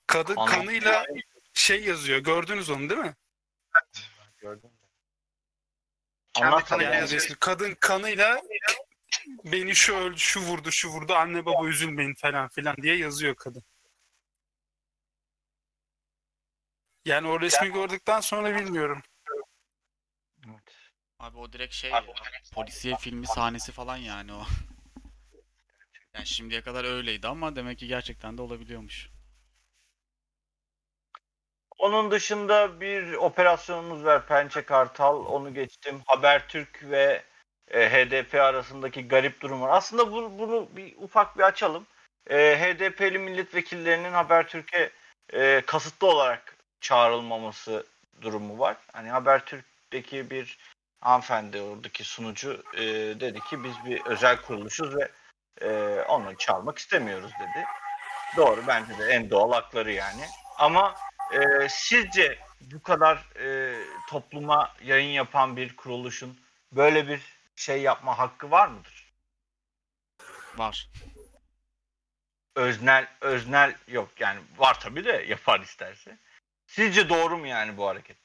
Kadın Anladım. kanıyla şey yazıyor. Gördünüz onu değil mi? Gördün mü? Kendi Anlat kanıyla yani. Yani resmi kadın kanıyla beni şu öldü, şu vurdu, şu vurdu. Anne baba üzülmeyin falan filan diye yazıyor kadın. Yani o resmi gördükten sonra bilmiyorum. Evet. Abi o direkt şey ya. Polisiye filmi sahnesi falan yani o. Yani şimdiye kadar öyleydi ama demek ki gerçekten de olabiliyormuş. Onun dışında bir operasyonumuz var Pençe Kartal. Onu geçtim. Habertürk ve e, HDP arasındaki garip durum var. Aslında bu, bunu bir ufak bir açalım. E, HDP'li milletvekillerinin Habertürk'e e, kasıtlı olarak çağrılmaması durumu var. Hani Habertürk'teki bir hanımefendi oradaki sunucu e, dedi ki biz bir özel kuruluşuz ve e, onları çağırmak istemiyoruz dedi. Doğru bence de en doğal hakları yani. Ama ee, sizce bu kadar e, topluma yayın yapan bir kuruluşun böyle bir şey yapma hakkı var mıdır? Var. Öznel öznel yok yani var tabii de yapar isterse. Sizce doğru mu yani bu hareket?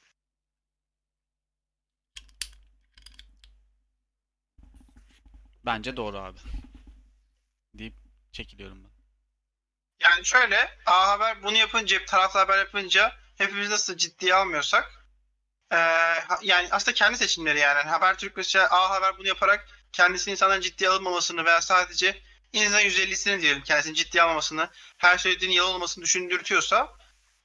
Bence doğru abi. Deyip çekiliyorum ben. Yani şöyle A Haber bunu yapınca, taraflı haber yapınca hepimiz nasıl ciddiye almıyorsak eee, ha- yani aslında kendi seçimleri yani. Habertürk mesela A Haber bunu yaparak kendisini insanların ciddiye alınmamasını veya sadece insan %50'sini diyelim kendisini ciddiye almamasını, her söylediğinin yalan olmasını düşündürtüyorsa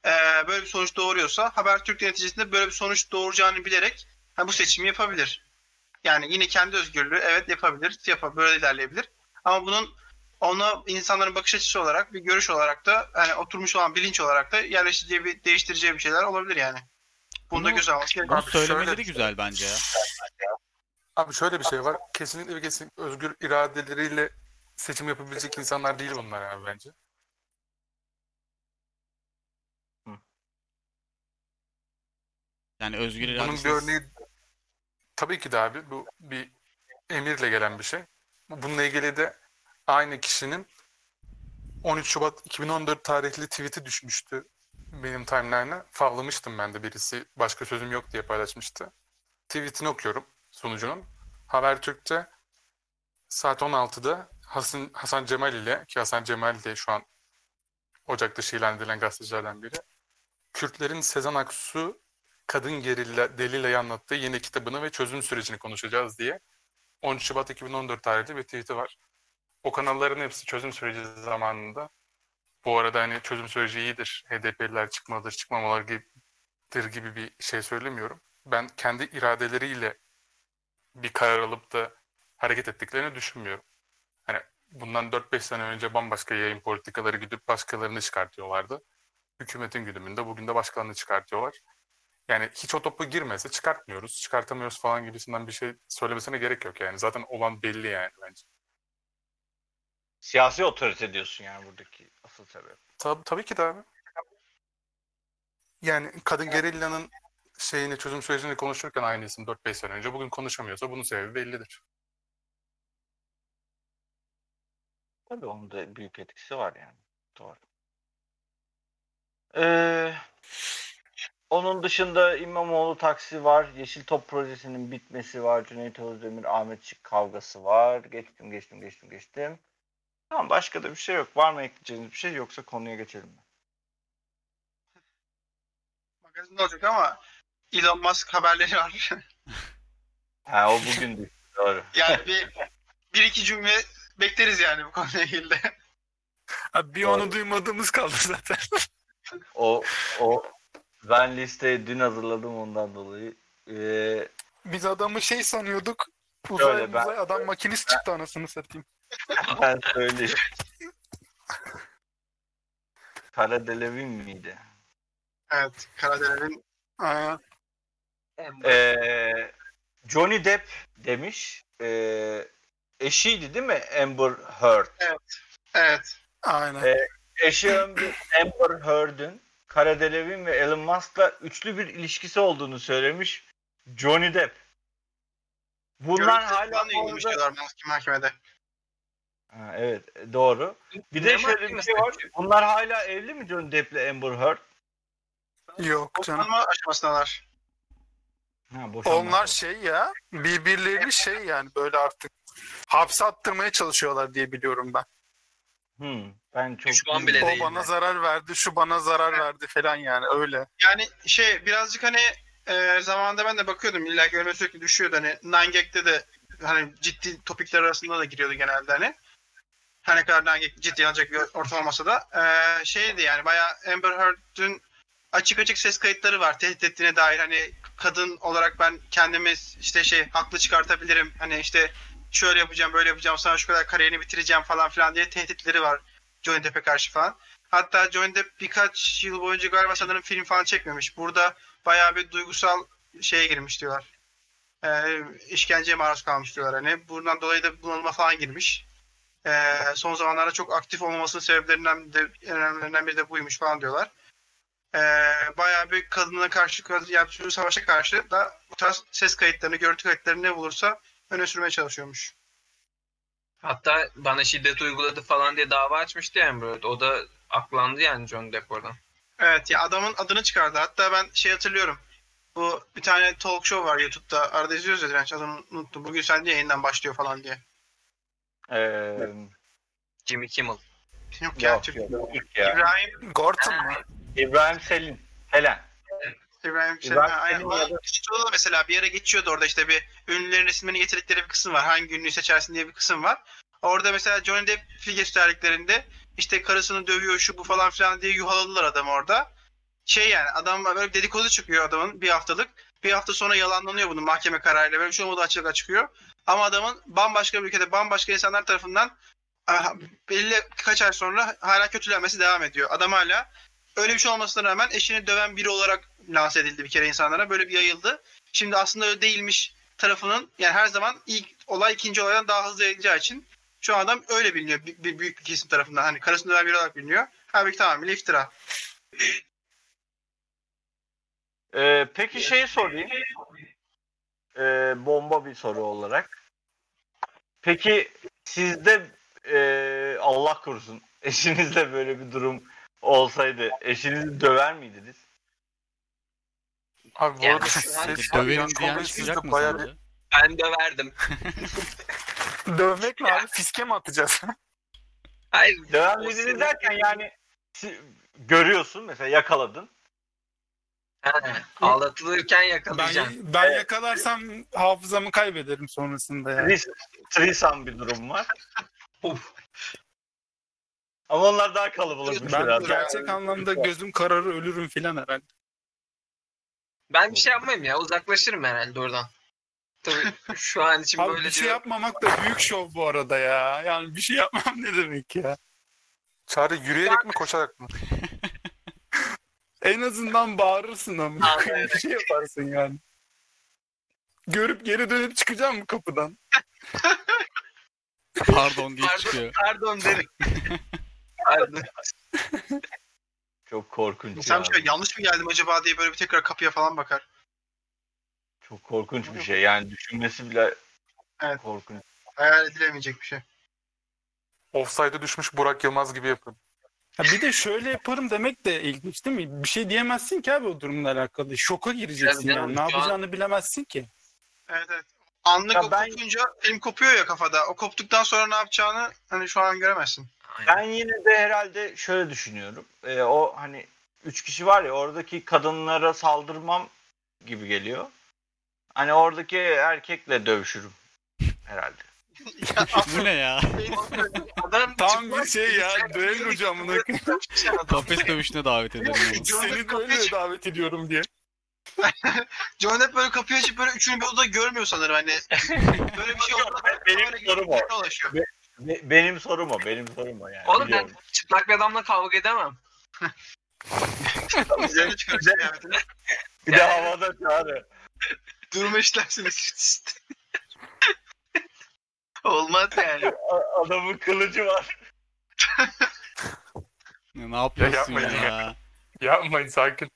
eee, böyle bir sonuç doğuruyorsa Habertürk de neticesinde böyle bir sonuç doğuracağını bilerek ha, bu seçimi yapabilir. Yani yine kendi özgürlüğü evet yapabilir, yapabilir, böyle ilerleyebilir. Ama bunun ona insanların bakış açısı olarak bir görüş olarak da hani oturmuş olan bilinç olarak da yerleştireceği bir değiştireceği bir şeyler olabilir yani. Bunu da göz alması gerekiyor. Bunu şöyle söylemeleri bir şey- güzel bence ya. Abi şöyle bir şey var. Kesinlikle ve kesinlikle özgür iradeleriyle seçim yapabilecek insanlar değil bunlar abi bence. Yani özgür Bunun iradesi bir örneği tabii ki de abi bu bir emirle gelen bir şey. Bununla ilgili de aynı kişinin 13 Şubat 2014 tarihli tweet'i düşmüştü benim timeline'a. Favlamıştım ben de birisi başka sözüm yok diye paylaşmıştı. Tweet'ini okuyorum sunucunun. Habertürk'te saat 16'da Hasan, Hasan Cemal ile ki Hasan Cemal de şu an Ocak'ta ilan edilen gazetecilerden biri. Kürtlerin Sezen Aksu kadın gerilla Delila'yı anlattığı yeni kitabını ve çözüm sürecini konuşacağız diye 13 Şubat 2014 tarihli bir tweet'i var. O kanalların hepsi çözüm süreci zamanında bu arada hani çözüm süreci iyidir, HDP'liler çıkmalıdır, çıkmamaları gibidir gibi bir şey söylemiyorum. Ben kendi iradeleriyle bir karar alıp da hareket ettiklerini düşünmüyorum. Hani bundan 4-5 sene önce bambaşka yayın politikaları gidip başkalarını çıkartıyorlardı. Hükümetin güdümünde bugün de başkalarını çıkartıyorlar. Yani hiç o topu girmese çıkartmıyoruz, çıkartamıyoruz falan gibisinden bir şey söylemesine gerek yok yani. Zaten olan belli yani bence. Siyasi otorite diyorsun yani buradaki asıl sebep. Tabii, tabii ki de abi. Yani kadın gerillanın şeyini çözüm sürecini konuşurken aynı isim 4-5 sene önce bugün konuşamıyorsa bunun sebebi bellidir. Tabii onun da büyük etkisi var yani. Doğru. Ee, onun dışında İmamoğlu taksi var. Yeşil Top projesinin bitmesi var. Cüneyt Özdemir, Ahmet Şık kavgası var. Geçtim, geçtim, geçtim, geçtim. Tamam başka da bir şey yok. Var mı ekleyeceğiniz bir şey yoksa konuya geçelim mi? Magazin olacak ama Elon Musk haberleri var. Ha o bugündü. Doğru. yani bir, bir iki cümle bekleriz yani bu konuyla ilgili de. Abi bir onu duymadığımız kaldı zaten. O o ben listeyi dün hazırladım ondan dolayı. Ee, Biz adamı şey sanıyorduk. Şöyle Uzay, ben- uzay adam makinist çıktı anasını satayım. ben söyleyeyim. Kara Delevin miydi? Evet. Karadeniz'in Aynen. Ee, Johnny Depp demiş. Ee, eşiydi değil mi Amber Heard? evet. Aynen. Evet. Eşi Amber Amber Heard'ün Kara Delevin ve Elon Musk'la üçlü bir ilişkisi olduğunu söylemiş Johnny Depp. Bunlar Görüntü hala falan da bu arada- yayınlamışlar mahkeme- mahkemede. Ha, evet doğru. Bir de Ne şöyle bir şey var. Bunlar hala evli mi Johnny Depp'le Amber Heard? Yok canım. Boşanma aşamasındalar. Ha, boşanma. Onlar şey ya birbirlerini şey yani böyle artık hapse attırmaya çalışıyorlar diye biliyorum ben. Hmm, ben çok Düşman bile O değil. bana zarar verdi, şu bana zarar verdi falan yani öyle. Yani şey birazcık hani e, zamanında ben de bakıyordum illa ki önüme sürekli düşüyordu hani Gag'de de hani ciddi topikler arasında da giriyordu genelde hani. Her ne kadar Gag ciddi alacak bir ortam olmasa da e, şeydi yani bayağı Amber Heard'ün açık açık ses kayıtları var tehdit ettiğine dair hani kadın olarak ben kendimi işte şey haklı çıkartabilirim hani işte şöyle yapacağım böyle yapacağım sana şu kadar kariyerini bitireceğim falan filan diye tehditleri var Johnny Depp'e karşı falan. Hatta Johnny Depp birkaç yıl boyunca galiba sanırım film falan çekmemiş. Burada bayağı bir duygusal şeye girmiş diyorlar. Ee, işkenceye maruz kalmış diyorlar hani. Bundan dolayı da bunalıma falan girmiş. Ee, son zamanlarda çok aktif olmamasının sebeplerinden de en önemlilerinden biri de buymuş falan diyorlar. Ee, bayağı bir kadına karşı, yaptığı savaşa karşı da bu tarz ses kayıtlarını, görüntü kayıtlarını ne bulursa öne sürmeye çalışıyormuş. Hatta bana şiddet uyguladı falan diye dava açmıştı yani böyle. O da aklandı yani John Depp oradan. Evet ya adamın adını çıkardı. Hatta ben şey hatırlıyorum. Bu bir tane talk show var YouTube'da. Arada izliyoruz ya direnç adını unuttum. Bugün sen diye yayından başlıyor falan diye. Ee, Jimmy Kimmel. Yok ya yok, Türk. yok, yok ya. İbrahim Gorton mu? İbrahim Selin. Helen. İbrahim şey, ha, aynen. O- da- mesela bir yere geçiyordu orada işte bir ünlülerin resimlerini getirdikleri bir kısım var. Hangi ünlüyü seçersin diye bir kısım var. Orada mesela Johnny Depp'i gösterdiklerinde işte karısını dövüyor şu bu falan filan diye yuhaladılar adam orada. Şey yani adam böyle dedikodu çıkıyor adamın bir haftalık. Bir hafta sonra yalanlanıyor bunun mahkeme kararıyla. Böyle bir şey olmadığı açıklığa çıkıyor. Ama adamın bambaşka bir ülkede bambaşka insanlar tarafından aha, belli kaç ay sonra hala kötülenmesi devam ediyor. Adam hala öyle bir şey olmasına rağmen eşini döven biri olarak lanse edildi bir kere insanlara. Böyle bir yayıldı. Şimdi aslında öyle değilmiş tarafının yani her zaman ilk olay ikinci olaydan daha hızlı yayılacağı için şu adam öyle biliniyor bir, bir büyük bir kesim tarafından. Hani karısını döven biri olarak biliniyor. Halbuki tamamıyla iftira. Ee, peki şey sorayım. Ee, bomba bir soru olarak. Peki sizde ee, Allah korusun eşinizle böyle bir durum olsaydı eşinizi döver miydiniz? Abi bu Yani arada şu an ses Döverim diyen çıkacak mı bayağı sence? Ben döverdim. bir- Dövmek mi abi? Fiske mi atacağız? Hayır. Döver miydiniz derken yani si- görüyorsun mesela yakaladın. Ha, Ağlatılırken Ben, yakalayacağım. ben yakalarsam hafızamı kaybederim sonrasında ya. Tris- Threesome bir durum var. Uf. Ama onlar daha kalabalıkmış Ben biraz. gerçek anlamda gözüm kararır ölürüm filan herhalde. Ben bir şey yapmayayım ya. Uzaklaşırım herhalde oradan. Tabii şu an için Abi böyle bir şey diyor. yapmamak da büyük şov bu arada ya. Yani bir şey yapmam ne demek ya? Çağrı yürüyerek mi koşarak mı? En azından bağırırsın ama Abi. bir şey yaparsın yani. Görüp geri dönüp çıkacağım mı kapıdan? Pardon diye Pardon, çıkıyor. pardon derim. Çok korkunç İnsan ya. şöyle yanlış mı geldim acaba diye böyle bir tekrar kapıya falan bakar. Çok korkunç bir şey. Yani düşünmesi bile Evet. korkunç. Hayal edilemeyecek bir şey. Offside'e düşmüş Burak Yılmaz gibi yapın. Ha bir de şöyle yaparım demek de ilginç değil mi? Bir şey diyemezsin ki abi o durumla alakalı. Şoka gireceksin yani. Ne şu an- yapacağını bilemezsin ki. Evet evet. Anlık Ya ben- kopunca film kopuyor ya kafada. O koptuktan sonra ne yapacağını hani şu an göremezsin. Ben yine de herhalde şöyle düşünüyorum. Ee, o hani üç kişi var ya oradaki kadınlara saldırmam gibi geliyor. Hani oradaki erkekle dövüşürüm herhalde. Bu ne ya? Adam Tam bir şey ya. Düello camına Kafes dövüşüne davet ederim onu. Seni de öyle davet ediyorum diye. John hep böyle kapıyı açıp böyle üçünü bir odada görmüyor sanırım hani. Böyle bir şey oldu. Benim Böyle sorum o. dolaşıyor. Be- benim sorum o. Benim sorum o yani. Oğlum ben çıplak bir adamla kavga edemem. Üzerine çıkarırsın kıyafetini. Bir de havada çağrı. Durumu işlersiniz. Olmaz yani. A- Adamın kılıcı var. Ne yapıyorsun yapmayın ya? ya. Yapmayın sakin.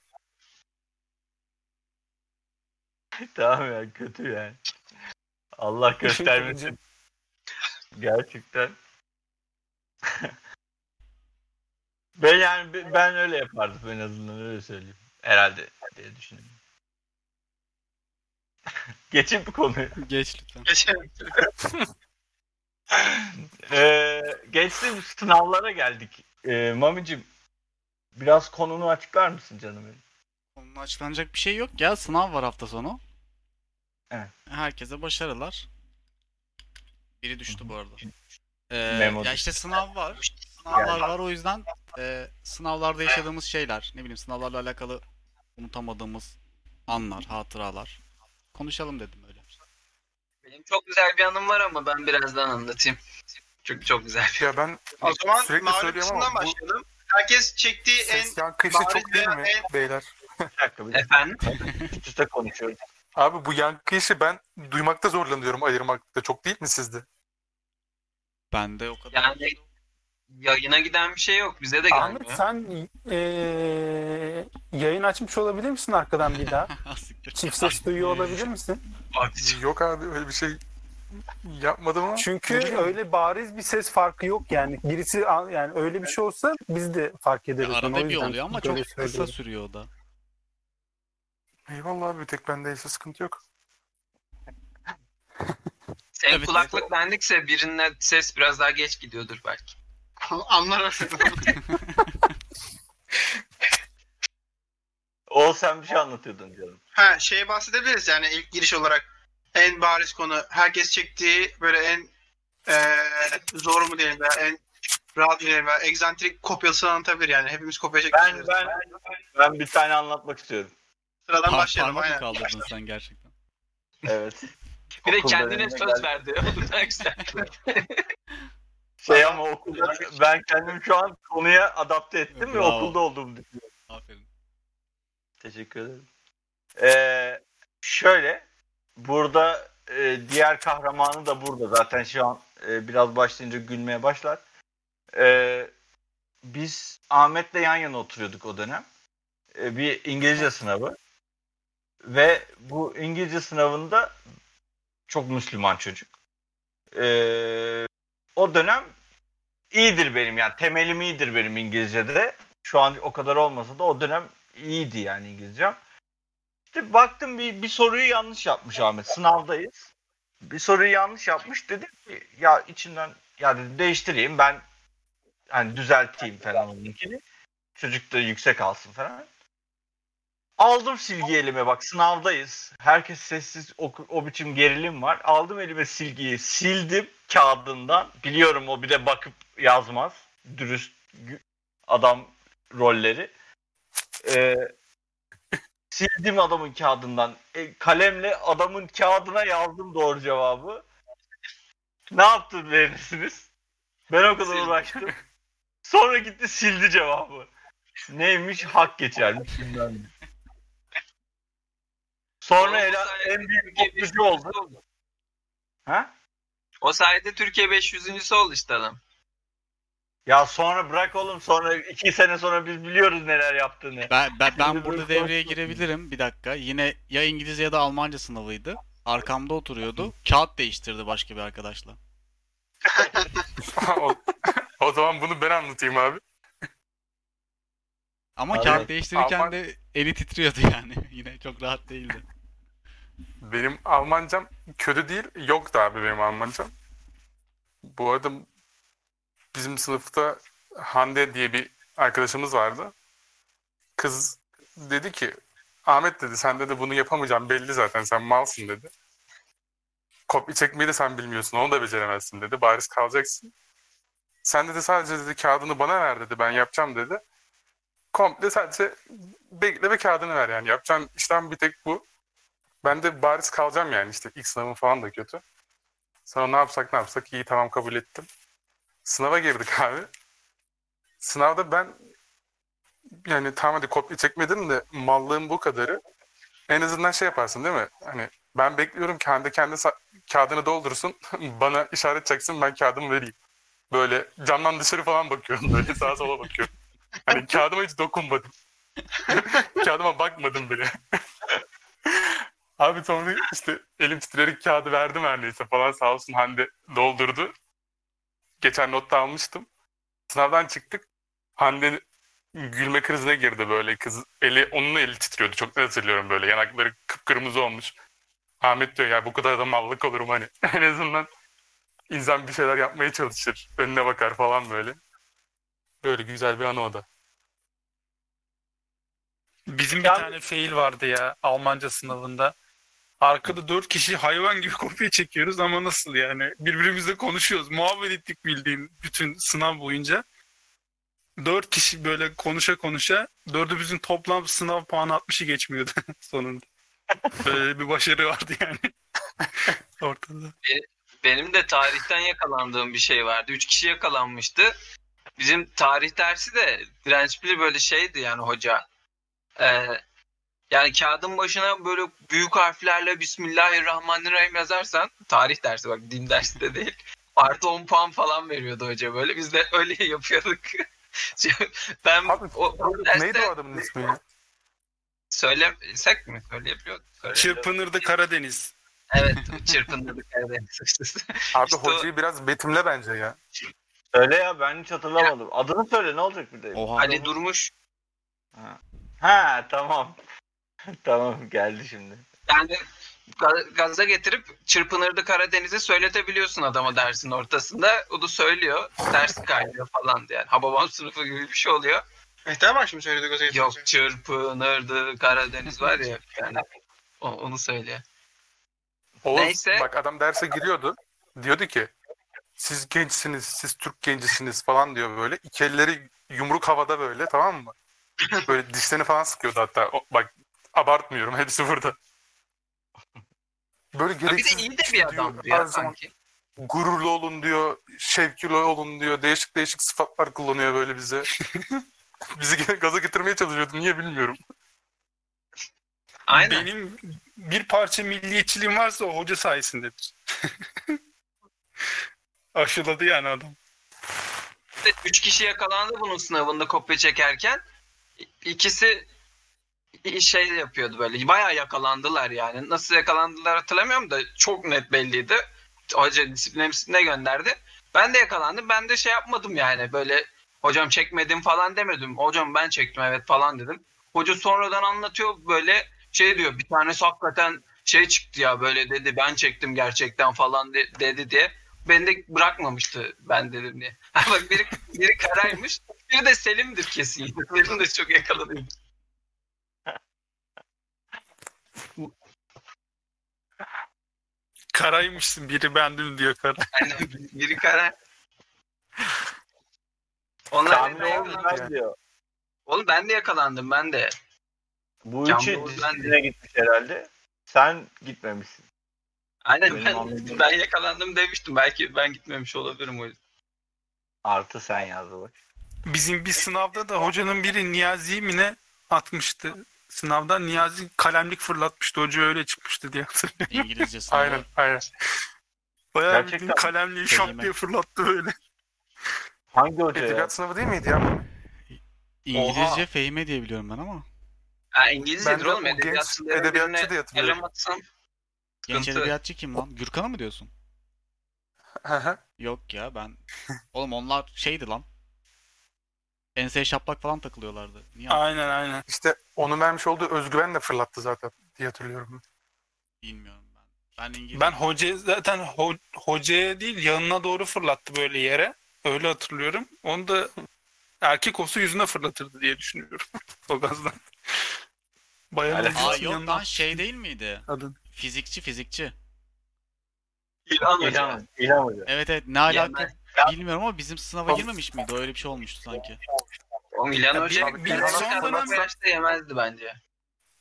tamam ya kötü yani. Allah göstermesin. Gerçekten. ben yani ben öyle yapardım en azından öyle söyleyeyim. Herhalde diye düşünüyorum. Geçin bu konuyu. Geç lütfen. Geçelim. Ee, geçtim sınavlara geldik. Ee, Mamicim biraz konunu açıklar mısın canım benim? Onun açıklanacak bir şey yok ya. Sınav var hafta sonu. Evet. Herkese başarılar. Biri düştü bu arada. Ee, Memo ya işte sınav var. Sınavlar var o yüzden e, sınavlarda yaşadığımız şeyler, ne bileyim sınavlarla alakalı unutamadığımız anlar, hatıralar. Konuşalım dedim öyle. Benim çok güzel bir anım var ama ben birazdan anlatayım. Çünkü çok güzel. Ya ben O zaman sürekli söylüyorum ama bu başlayalım. Herkes çektiği en ses yankı işi bariz çok değil mi en- beyler? Bir dakika bir dakika. Efendim? Üst üste konuşuyoruz. Abi bu yankı işi ben duymakta zorlanıyorum ayırmakta. Çok değil mi sizde? Bende o kadar. Yani yayına giden bir şey yok. Bize de Ahmet gelmiyor. sen eee, yayın açmış olabilir misin arkadan bir daha? Çift ses duyuyor olabilir misin? Yok abi öyle bir şey yapmadım ama. Çünkü öyle bariz bir ses farkı yok yani. Birisi yani öyle bir şey olsa biz de fark ederiz. Ya arada bir oluyor ama çok kısa sürüyor o da. Eyvallah abi bir tek bendeyse sıkıntı yok. Senin Evet. kulaklık bendikse birine ses biraz daha geç gidiyordur belki. anlar Oğuz sen bir şey anlatıyordun canım. Ha şeye bahsedebiliriz yani ilk giriş olarak en bariz konu herkes çektiği böyle en eee zor mu diyelim veya en rahat mı diyelim veya egzantrik kopyasını anlatabilir yani. Hepimiz kopya çekmişiz. Ben ben ben bir tane anlatmak istiyorum. Sıradan Par- başlayalım parmak mı kaldırdın sen gerçekten? Evet. Bir de Okul kendine dönemine söz geldik. verdi. O da güzel. Şey ama okulda ben kendimi şu an konuya adapte ettim ve Bravo. okulda olduğumu düşünüyorum. Aferin. Teşekkür ederim. Ee, şöyle burada e, diğer kahramanı da burada zaten şu an e, biraz başlayınca gülmeye başlar. Ee, biz Ahmet'le yan yana oturuyorduk o dönem. Ee, bir İngilizce sınavı. Ve bu İngilizce sınavında çok Müslüman çocuk. Ee, o dönem iyidir benim yani temelim iyidir benim İngilizce'de. Şu an o kadar olmasa da o dönem iyiydi yani İngilizcem. İşte baktım bir, bir soruyu yanlış yapmış Ahmet. Sınavdayız. Bir soruyu yanlış yapmış. Dedim ki ya içinden ya dedim değiştireyim ben hani düzelteyim falan onunkini. Çocuk da yüksek alsın falan. Aldım silgi elime bak sınavdayız. Herkes sessiz o, o biçim gerilim var. Aldım elime silgiyi sildim kağıdından. Biliyorum o bir de bakıp yazmaz. Dürüst adam rolleri. Ee, sildim adamın kağıdından. E, kalemle adamın kağıdına yazdım doğru cevabı. Ne yaptın verirsiniz? Ben o kadar uğraştım. Sonra gitti sildi cevabı. Neymiş? Hak geçermiş. bilmem. Sonra sayede en büyük toplucu oldu. Ha? O sayede Türkiye 500. oldu işte adam. Ya sonra bırak oğlum sonra iki sene sonra biz biliyoruz neler yaptığını. Ben, ben, ben burada devreye girebilirim. Bir dakika. Yine ya İngilizce ya da Almanca sınavıydı. Arkamda oturuyordu. Kağıt değiştirdi başka bir arkadaşla. o, o zaman bunu ben anlatayım abi. Ama Abi, kağıt değiştirirken Alman- de eli titriyordu yani. Yine çok rahat değildi. Benim Almancam kötü değil. Yoktu abi benim Almancam. Bu arada bizim sınıfta Hande diye bir arkadaşımız vardı. Kız dedi ki Ahmet dedi sen dedi bunu yapamayacağım belli zaten sen malsın dedi. Kopya çekmeyi de sen bilmiyorsun onu da beceremezsin dedi. Bariz kalacaksın. Sen dedi sadece dedi kağıdını bana ver dedi ben yapacağım dedi. Komple sadece bekle ve kağıdını ver yani yapacağın işlem bir tek bu. Ben de bariz kalacağım yani işte ilk sınavım falan da kötü. Sonra ne yapsak ne yapsak iyi tamam kabul ettim. Sınava girdik abi. Sınavda ben yani tamam hadi kopya çekmedim de mallığım bu kadarı. En azından şey yaparsın değil mi? Hani ben bekliyorum kendi sa- kağıdını doldursun. bana işaret çaksın ben kağıdımı vereyim. Böyle camdan dışarı falan bakıyorum. Böyle sağa sola bakıyorum. Hani kağıdıma hiç dokunmadım. kağıdıma bakmadım bile. Abi sonra işte elim titreyerek kağıdı verdim her neyse falan sağ olsun Hande doldurdu. Geçen notta almıştım. Sınavdan çıktık. Hande gülme krizine girdi böyle kız. Eli, onun eli titriyordu. Çok net hatırlıyorum böyle. Yanakları kıpkırmızı olmuş. Ahmet diyor ya bu kadar da mallık olurum hani. en azından insan bir şeyler yapmaya çalışır. Önüne bakar falan böyle. Böyle güzel bir anı o da. Bizim bir Ya- tane fail vardı ya Almanca sınavında. Arkada dört kişi hayvan gibi kopya çekiyoruz ama nasıl yani? Birbirimizle konuşuyoruz. Muhabbet ettik bildiğin bütün sınav boyunca. Dört kişi böyle konuşa konuşa dördümüzün toplam sınav puanı 60'ı geçmiyordu sonunda. Böyle bir başarı vardı yani. Ortada. Benim de tarihten yakalandığım bir şey vardı. Üç kişi yakalanmıştı. Bizim tarih dersi de dirençli böyle şeydi yani hoca. Ee, yani kağıdın başına böyle büyük harflerle Bismillahirrahmanirrahim yazarsan tarih dersi bak din dersi de değil. Artı 10 puan falan veriyordu hoca böyle. Biz de öyle yapıyorduk. ben Abi, o, o derste Neydi o adamın ismi ya? söylesek mi? Söyleyebiliyorduk. Çırpınırdı Karadeniz. Evet çırpınırdık Karadeniz. Abi İşte o- hocayı biraz betimle bence ya. Söyle ya ben hiç hatırlamadım. Adını söyle ne olacak bir de. Oha. Ali Durmuş Ha, ha tamam. tamam geldi şimdi. Yani ga- gaza getirip çırpınırdı Karadeniz'i söyletebiliyorsun adama dersin ortasında. O da söylüyor. Ders kaynıyor falan yani. Hababam sınıfı gibi bir şey oluyor. Mehter var şimdi söyledi gazeteci. Yok çırpınırdı Karadeniz var ya yani. O, onu söylüyor. Oğuz, Neyse. bak adam derse giriyordu. Diyordu ki siz gençsiniz, siz Türk gencisiniz falan diyor böyle. İki elleri yumruk havada böyle tamam mı? Böyle dişlerini falan sıkıyordu hatta. O, bak abartmıyorum hepsi burada. Böyle Ha, bir de gereksiz iyi de şey bir diyor, adam her ya zaman sanki. gururlu olun diyor, şevkli olun diyor. Değişik değişik sıfatlar kullanıyor böyle bize. Bizi gaza getirmeye çalışıyordu. Niye bilmiyorum. Aynen. Benim bir parça milliyetçiliğim varsa o hoca sayesindedir. Aşıladı yani adam. Üç kişi yakalandı bunun sınavında kopya çekerken. İkisi şey yapıyordu böyle. Bayağı yakalandılar yani. Nasıl yakalandılar hatırlamıyorum da çok net belliydi. Hoca disipline gönderdi. Ben de yakalandım. Ben de şey yapmadım yani. Böyle hocam çekmedim falan demedim. Hocam ben çektim evet falan dedim. Hoca sonradan anlatıyor böyle şey diyor. Bir tanesi hakikaten şey çıktı ya böyle dedi. Ben çektim gerçekten falan de- dedi diye. Beni de bırakmamıştı ben dedim diye. Bak biri, biri Karaymış. Biri de Selim'dir kesin. Selim de çok yakalanıyor. Karaymışsın biri bendim diyor kara. Aynen biri Karay. Onlar Tahmin da oldu yakalandı. ben diyor. Oğlum ben de yakalandım ben de. Bu Can üçü disipline gitmiş herhalde. Sen gitmemişsin. Aynen Benim ben, ben yakalandım demiştim. Belki ben gitmemiş olabilirim o yüzden. Artı sen yazdı bak. Bizim bir sınavda da hocanın biri Niyazi mi ne atmıştı. Sınavda Niyazi kalemlik fırlatmıştı. Hoca öyle çıkmıştı diye hatırlıyorum. İngilizce sınavı. aynen aynen. Bayağı Gerçekten bildiğin kalemliği Kelime. diye fırlattı böyle. Hangi hoca ya? Edebiyat sınavı değil miydi ya? İngilizce fehime diye biliyorum ben ama. Ha İngilizcedir Ben de oğlum. genç edebiyatçı diye hatırlıyorum. Yalamazsam Genç Sıkıntı. edebiyatçı kim lan? Gürkan'ı mı diyorsun? Hı hı. Yok ya ben... Oğlum onlar şeydi lan. Enseye şaplak falan takılıyorlardı. Niye? Aynen aynen. işte onun vermiş olduğu özgüven de fırlattı zaten diye hatırlıyorum. Bilmiyorum ben. Ben İngilizce... Ben hoca zaten ho- hocaya değil yanına doğru fırlattı böyle yere. Öyle hatırlıyorum. Onu da erkek olsa yüzüne fırlatırdı diye düşünüyorum. o gazdan. Hocasının Aa yok yanına lan şey değil miydi? adın. Fizikçi fizikçi. İlhan Hoca. İlhan, İlhan hoca. Evet evet ne alaka Yemez. Bilmiyorum ama bizim sınava girmemiş miydi? Öyle bir şey olmuştu sanki. Oğlum İlhan Ya Hoca bir- bir son dönem- yaşta yemezdi bence.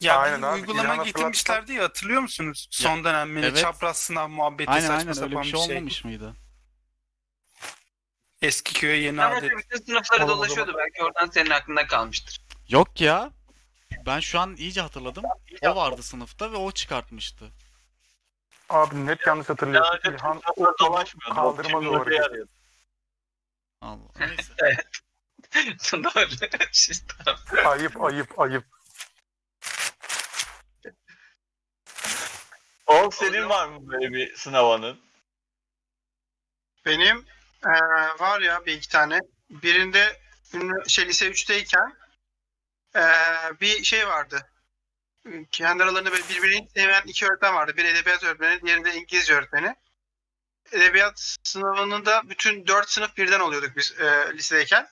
Ya Aynen bir abi, uygulama getirmişlerdi ya hatırlıyor musunuz? Son dönemleri evet. çapraz sınav muhabbeti Aynen saçma aynen öyle sapan bir bir şey şey. olmamış mıydı? Eski köye yeni İlhan adet. Hoca bütün sınıfları o dolaşıyordu. Belki oradan senin aklında kalmıştır. Yok ya. Ben şu an iyice hatırladım. O vardı sınıfta ve o çıkartmıştı. Abi net yanlış hatırlıyorsun. hoca İlhan sınıfta dolaşmıyordu. kaldırma Şimdi doğru. hocayı arıyordu. Allah. Neyse. Doğru. Şey, tamam. Ayıp ayıp ayıp. Oğlum senin var mı böyle bir sınav anın? Benim eee, var ya bir iki tane. Birinde ünlü- şey lise 3'teyken eee, bir şey vardı. Kendi aralarında böyle birbirini sevmeyen iki öğretmen vardı. Bir edebiyat öğretmeni, diğeri de İngilizce öğretmeni. Edebiyat sınavında bütün dört sınıf birden oluyorduk biz eee, lisedeyken.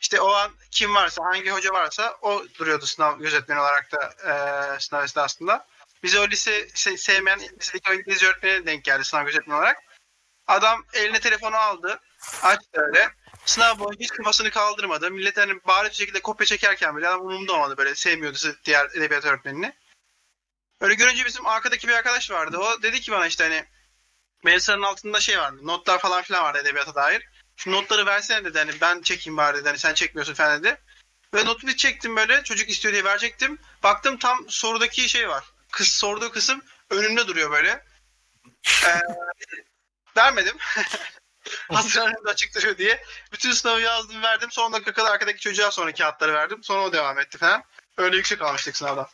İşte o an kim varsa, hangi hoca varsa o duruyordu sınav gözetmeni olarak da eee sınav esnasında. Bize o lise se- sevmeyen lisedeki o İngilizce öğretmeni denk geldi sınav gözetmeni olarak. Adam eline telefonu aldı. Açtı öyle. Sınav boyunca hiç kafasını kaldırmadı. Millet hani bariz bir şekilde kopya çekerken bile adam umurumda olmadı böyle. Sevmiyordu diğer edebiyat öğretmenini. Öyle görünce bizim arkadaki bir arkadaş vardı. O dedi ki bana işte hani Melisa'nın altında şey vardı. Notlar falan filan vardı edebiyata dair. Şu notları versene dedi. Hani ben çekeyim bari dedi. Hani sen çekmiyorsun falan dedi. Ve notu bir çektim böyle. Çocuk istiyor diye verecektim. Baktım tam sorudaki şey var. Kız sorduğu kısım önümde duruyor böyle. Ee, vermedim. Önümde açık duruyor diye. Bütün sınavı yazdım verdim. Son dakika kadar arkadaki çocuğa sonra kağıtları verdim. Sonra o devam etti falan. Öyle yüksek almıştık sınavdan.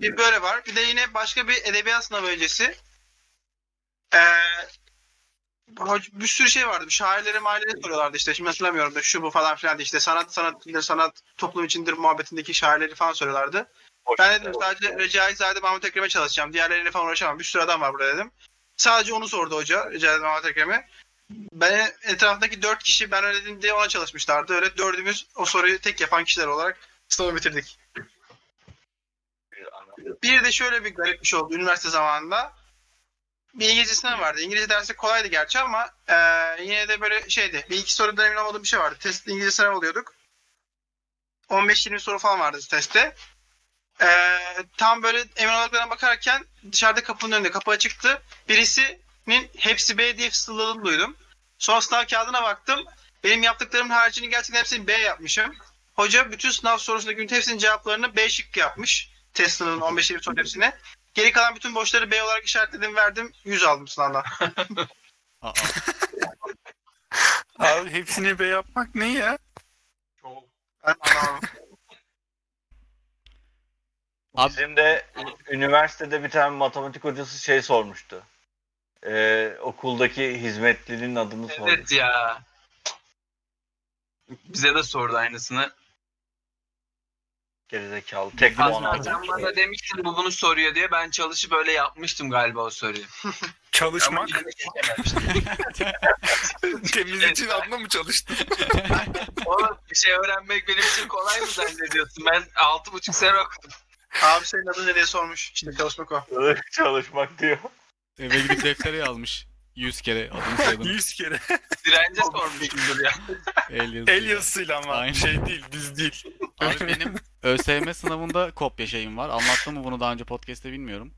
Bir böyle var. Bir de yine başka bir edebiyat sınavı öncesi. Ee, bir sürü şey vardı. Şairlere mahalleri soruyorlardı işte. Şimdi hatırlamıyorum da şu bu falan filan diye. işte sanat sanat sanat toplum içindir muhabbetindeki şairleri falan soruyorlardı. Ben dedim sadece Recaizade Mahmut Ekrem'e çalışacağım. Diğerleriyle falan uğraşamam. Bir sürü adam var burada dedim. Sadece onu sordu hoca. Recaizade Mahmut Ekrem'e. Ben etrafındaki dört kişi ben öyle dedim diye ona çalışmışlardı. Öyle dördümüz o soruyu tek yapan kişiler olarak sınavı bitirdik. Bir de şöyle bir garip bir şey oldu üniversite zamanında. Bir İngilizce sınavı vardı. İngilizce dersi kolaydı gerçi ama e, yine de böyle şeydi. Bir iki soruda emin olmadığım bir şey vardı. Test İngilizce sınav oluyorduk. 15-20 soru falan vardı testte. E, tam böyle emin olmaklarına bakarken dışarıda kapının önünde kapı açıktı. Birisinin hepsi B diye fısıldadığını duydum. Sonra sınav kağıdına baktım. Benim yaptıklarımın haricini gerçekten hepsini B yapmışım. Hoca bütün sınav sorusundaki hepsinin cevaplarını B şıkkı yapmış. Test sınavının 15-20 soru hepsine. Geri kalan bütün boşları B olarak işaretledim verdim. 100 aldım sınavdan. Aa, Abi hepsini be yapmak ne ya? Abi- Bizim de üniversitede bir tane matematik hocası şey sormuştu. Ee, okuldaki hizmetlinin adını sordu. Evet ya. Bize de sordu aynısını. Gerizekalı. Tek aldı. Sen bana demiştin bu bunu soruyor diye ben çalışıp öyle yapmıştım galiba o soruyu. Çalışmak. Ama yine çekememiştim. Temiz için adına mı çalıştın? Oğlum bir şey öğrenmek benim için kolay mı zannediyorsun? Ben altı buçuk sene okudum. Abi senin adın ne diye sormuş. İşte çalışmak o. Çalışmak diyor. eve gidip deftere yazmış. 100 kere adını soyadını 100 kere. Dirence sormuşumdur ya. El yazısıyla ama Aynen. şey değil düz değil. Abi benim ÖSYM sınavında kopya şeyim var. Anlattım mı bunu daha önce podcast'te bilmiyorum.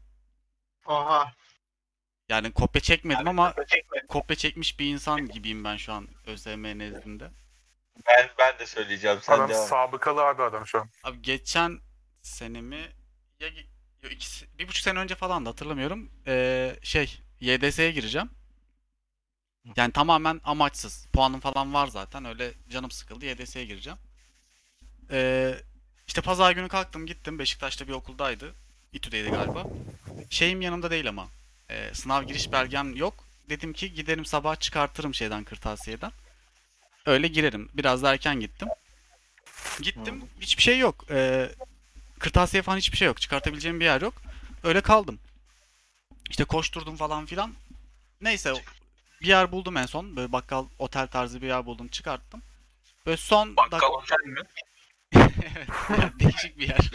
Oha. Yani kopya çekmedim ama kopya çekmiş bir insan gibiyim ben şu an ÖSYM nezdinde. Ben, ben de söyleyeceğim. Sen Adam devam. sabıkalı abi adam şu an. Abi geçen sene mi ya yo, ikisi, bir buçuk sene önce falan da hatırlamıyorum. Ee, şey YDS'ye gireceğim. Yani tamamen amaçsız. Puanım falan var zaten. Öyle canım sıkıldı. YDS'ye gireceğim. Ee, işte pazar günü kalktım gittim. Beşiktaş'ta bir okuldaydı. İTÜ'deydi galiba. Şeyim yanımda değil ama. Ee, sınav giriş belgem yok. Dedim ki giderim sabah çıkartırım şeyden kırtasiyeden. Öyle girerim. Biraz da erken gittim. Gittim. Hiçbir şey yok. Ee, kırtasiye falan hiçbir şey yok. Çıkartabileceğim bir yer yok. Öyle kaldım. İşte koşturdum falan filan. Neyse bir yer buldum en son. Böyle bakkal otel tarzı bir yer buldum çıkarttım. Böyle son Bakkal otel mi? Evet, yani değişik bir yer.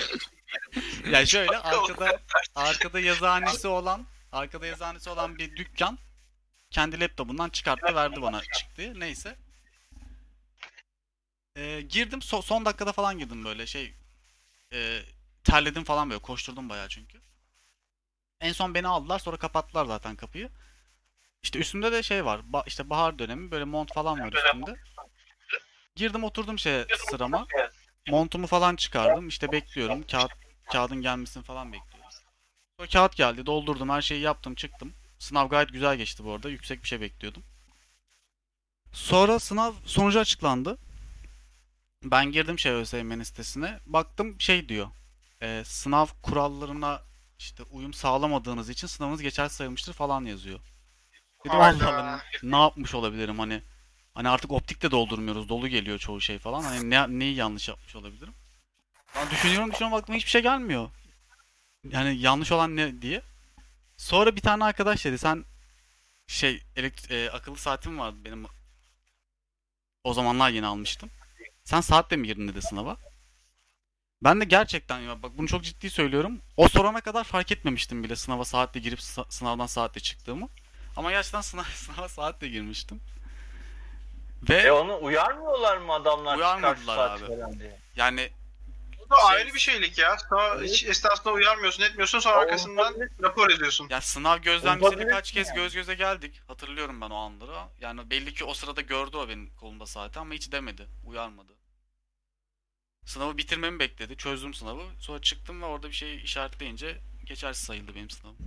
yani şöyle arkada arkada yazıhanesi olan arkada yazıhanesi olan bir dükkan kendi laptopundan çıkarttı verdi bana çıktı. Neyse. Ee, girdim so- son dakikada falan girdim böyle şey e, terledim falan böyle koşturdum bayağı çünkü. En son beni aldılar sonra kapattılar zaten kapıyı. İşte üstümde de şey var. Ba- işte bahar dönemi böyle mont falan var üstümde. Girdim oturdum şey sırama. Montumu falan çıkardım. İşte bekliyorum. Kağıt kağıdın gelmesini falan bekliyorum. Sonra kağıt geldi. Doldurdum. Her şeyi yaptım. Çıktım. Sınav gayet güzel geçti bu arada. Yüksek bir şey bekliyordum. Sonra sınav sonucu açıklandı. Ben girdim şey ÖSYM'nin sitesine. Baktım şey diyor. e, sınav kurallarına işte uyum sağlamadığınız için sınavınız geçersiz sayılmıştır falan yazıyor. Dedim. Allah Allah ne yapmış olabilirim hani Hani artık optik de doldurmuyoruz. Dolu geliyor çoğu şey falan. Hani ne, neyi yanlış yapmış olabilirim? Ben düşünüyorum düşünüyorum aklıma hiçbir şey gelmiyor. Yani yanlış olan ne diye. Sonra bir tane arkadaş dedi sen şey elekt- e, akıllı saatim vardı benim. O zamanlar yeni almıştım. Sen saatle mi girdin dedi sınava. Ben de gerçekten ya bak bunu çok ciddi söylüyorum. O sorana kadar fark etmemiştim bile sınava saatle girip sınavdan saatle çıktığımı. Ama gerçekten sınav, sınava saatle girmiştim. Ve E onu uyarmıyorlar mı adamlar? Uyarmadılar abi. falan diye? yani Bu da Şey- ayrı bir şeylik ya. Sonra hiç esnasında uyarmıyorsun etmiyorsun sonra arkasından rapor ediyorsun. Ya sınav gözlemcisiyle kaç kez yani. göz göze geldik. Hatırlıyorum ben o anları. Yani belli ki o sırada gördü o benim kolumda saati ama hiç demedi. Uyarmadı. Sınavı bitirmemi bekledi. Çözdüm sınavı. Sonra çıktım ve orada bir şey işaretleyince geçersiz sayıldı benim sınavım.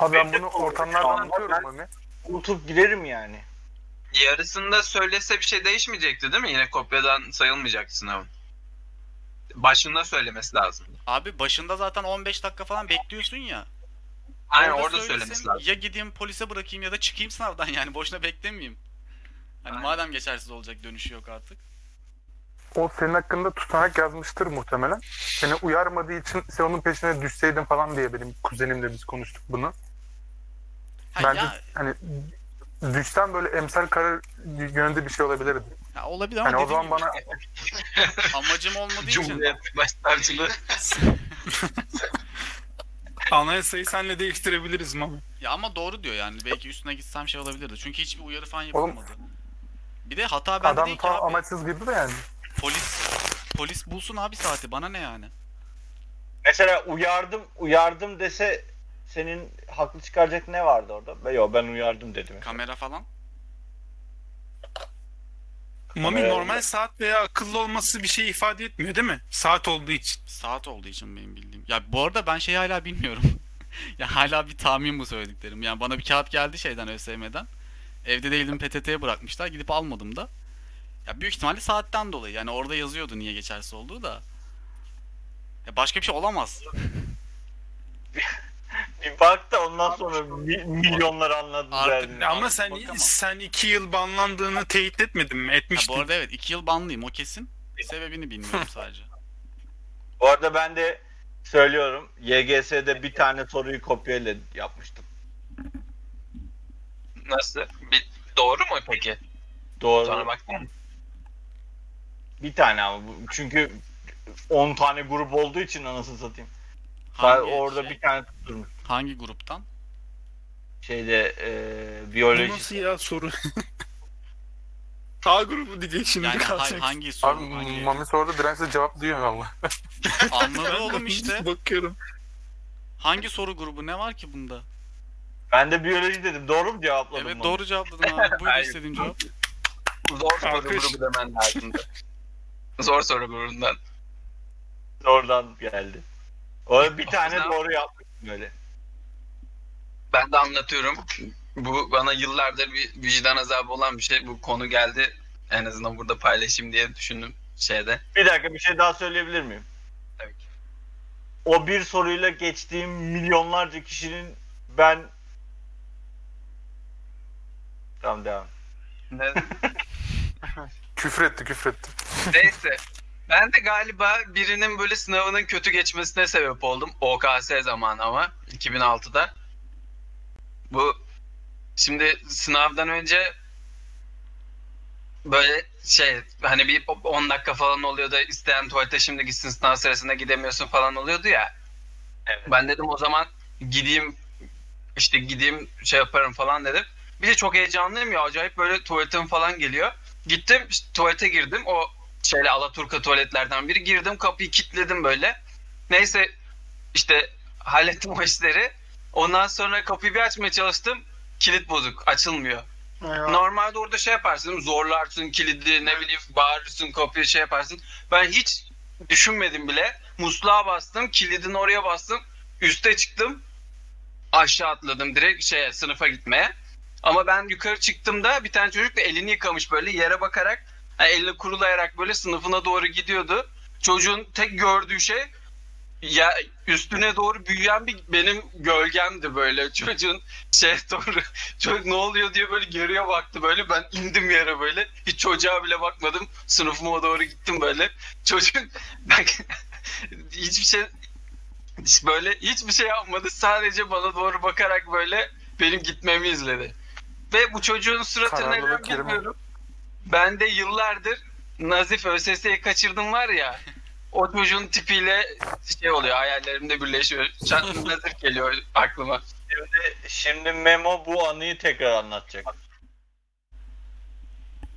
Abi ben bunu ortamlardan ben- Mami. Unutup giderim yani. Yarısında söylese bir şey değişmeyecekti değil mi? Yine kopyadan sayılmayacaktı sınavın. Başında söylemesi lazım. Abi başında zaten 15 dakika falan bekliyorsun ya. Aynen Orada orada söylemesi lazım. Ya gideyim polise bırakayım ya da çıkayım sınavdan yani boşuna beklemeyeyim. Hani Aynen. madem geçersiz olacak dönüşü yok artık. O senin hakkında tutanak yazmıştır muhtemelen. Seni uyarmadığı için sen onun peşine düşseydin falan diye benim kuzenimle biz konuştuk bunu. Ha, Bence ya, hani düşten böyle emsal karar yönünde bir şey olabilirdi. ya olabilir ama Hani o dediğim zaman gibi bana amacım olmadığı için Cumhuriyet Başsavcılığı. Anayasayı senle değiştirebiliriz Mami. Ya ama doğru diyor yani. Belki üstüne gitsem şey olabilirdi. Çünkü hiçbir uyarı falan Oğlum- yapılmadı. Bir de hata bende adam değil ki tam abi. amaçsız girdi de yani. Polis polis bulsun abi saati. Bana ne yani? Mesela uyardım uyardım dese senin haklı çıkaracak ne vardı orada? Ben, yo, ben uyardım dedim. Kamera falan. Mami Evet. normal saat veya akıllı olması bir şey ifade etmiyor değil mi? Saat olduğu için. Saat olduğu için benim bildiğim. Ya bu arada ben şeyi hala bilmiyorum. ya hala bir tahmin bu söylediklerim. Yani bana bir kağıt geldi şeyden ÖSYM'den. Evde değildim PTT'ye bırakmışlar. Gidip almadım da. Ya büyük ihtimalle saatten dolayı. Yani orada yazıyordu niye geçersiz olduğu da. Ya başka bir şey olamaz. Bir bak da ondan sonra mi- milyonlar anladın Artık- derdini. Ama Artık sen bakamam. sen iki yıl banlandığını teyit etmedin mi? Ha, Etmiştin. bu arada evet 2 yıl banlıyım o kesin. Sebebini bilmiyorum sadece. Bu arada ben de söylüyorum. YGS'de bir tane soruyu kopyayla yapmıştım. Nasıl? Bir, doğru mu peki? Doğru. Sonra baktın mı? Bir tane ama. bu- Çünkü 10 tane grup olduğu için anasını satayım. Hangi orada şey? bir tane tutturmuş. Hangi gruptan? Şeyde e, Bu biyoloji. nasıl ya soru? A grubu diyecek şimdi Yani kalacak. hangi soru? Abi hangi- Mami sordu dirençle cevap duyuyor valla. Anladı oğlum işte. Bakıyorum. Hangi soru grubu ne var ki bunda? Ben de biyoloji dedim. Doğru mu cevapladım? Evet bunu? doğru cevapladın abi. Buyur istediğin cevap. Zor soru grubu demen lazımdı. Zor soru grubundan. Oradan geldi. O bir tane doğru yapmış böyle. Ben de anlatıyorum. Bu bana yıllardır bir vicdan azabı olan bir şey. Bu konu geldi. En azından burada paylaşayım diye düşündüm şeyde. Bir dakika bir şey daha söyleyebilir miyim? Tabii ki. O bir soruyla geçtiğim milyonlarca kişinin ben Tamam devam. Ne- Küfür etti küfür etti. Neyse. Ben de galiba birinin böyle sınavının kötü geçmesine sebep oldum. OKS zamanı ama 2006'da. Bu şimdi sınavdan önce böyle şey hani bir 10 dakika falan oluyor da isteyen tuvalete şimdi gitsin sınav sırasında gidemiyorsun falan oluyordu ya. Evet. Ben dedim o zaman gideyim işte gideyim şey yaparım falan dedim. Bir de çok heyecanlıyım ya acayip böyle tuvaletim falan geliyor. Gittim işte tuvalete girdim o şeyle Alaturka tuvaletlerden biri girdim kapıyı kilitledim böyle. Neyse işte hallettim o işleri. Ondan sonra kapıyı bir açmaya çalıştım. Kilit bozuk açılmıyor. Eyvah. Normalde orada şey yaparsın zorlarsın kilidi ne bileyim bağırırsın kapıyı şey yaparsın. Ben hiç düşünmedim bile. Musluğa bastım kilidin oraya bastım. Üste çıktım. Aşağı atladım direkt şeye sınıfa gitmeye. Ama ben yukarı çıktığımda bir tane çocuk da elini yıkamış böyle yere bakarak yani elle kurulayarak böyle sınıfına doğru gidiyordu. Çocuğun tek gördüğü şey ya üstüne doğru büyüyen bir benim gölgemdi böyle. Çocuğun şey doğru çocuk ne oluyor diye böyle geriye baktı böyle. Ben indim yere böyle. Hiç çocuğa bile bakmadım. Sınıfıma doğru gittim böyle. Çocuk ben hiçbir şey hiç böyle hiçbir şey yapmadı. Sadece bana doğru bakarak böyle benim gitmemi izledi. Ve bu çocuğun suratını neden bilmiyorum ben de yıllardır Nazif ÖSS'yi kaçırdım var ya o çocuğun tipiyle şey oluyor hayallerimde birleşiyor. Şu an Nazif geliyor aklıma. Şimdi Memo bu anıyı tekrar anlatacak.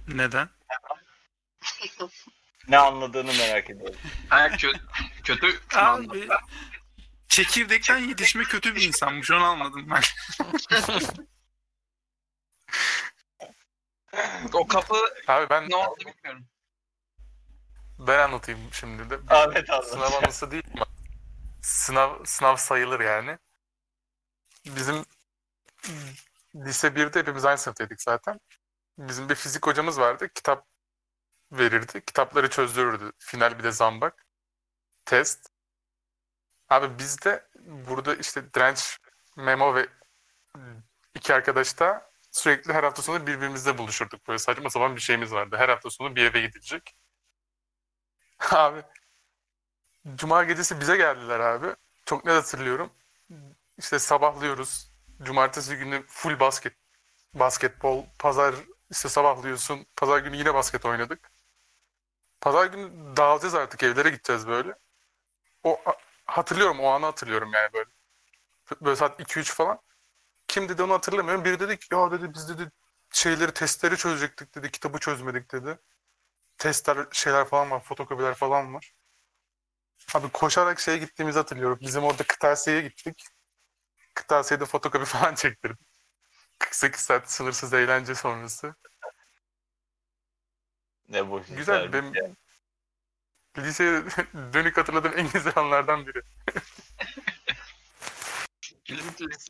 Neden? Ne anladığını merak ediyorum. Ha, kötü, kötü Abi çekirdekten yetişme kötü bir insanmış onu anladım ben. o kapı Abi ben ne oldu bilmiyorum. ben anlatayım şimdi de. Ahmet anlat. Sınav anısı değil ama sınav sınav sayılır yani. Bizim lise 1'de hepimiz aynı sınıftaydık zaten. Bizim bir fizik hocamız vardı. Kitap verirdi. Kitapları çözdürürdü. Final bir de zambak. Test. Abi biz de burada işte direnç, memo ve iki arkadaş da sürekli her hafta sonu birbirimizle buluşurduk. Böyle saçma sapan bir şeyimiz vardı. Her hafta sonu bir eve gidilecek. Abi Cuma gecesi bize geldiler abi. Çok net hatırlıyorum. İşte sabahlıyoruz. Cumartesi günü full basket. Basketbol. Pazar işte sabahlıyorsun. Pazar günü yine basket oynadık. Pazar günü dağılacağız artık evlere gideceğiz böyle. O hatırlıyorum o anı hatırlıyorum yani böyle. Böyle saat 2-3 falan. Kim dedi onu hatırlamıyorum. Biri dedi ki ya dedi biz dedi şeyleri testleri çözecektik dedi. Kitabı çözmedik dedi. Testler şeyler falan var. Fotokopiler falan var. Abi koşarak şeye gittiğimizi hatırlıyorum. Bizim orada kırtasiyeye gittik. Kırtasiyede fotokopi falan çektirdim. 48 saat sınırsız eğlence sonrası. Ne bu Güzel. Benim liseye dönük hatırladığım en güzel anlardan biri.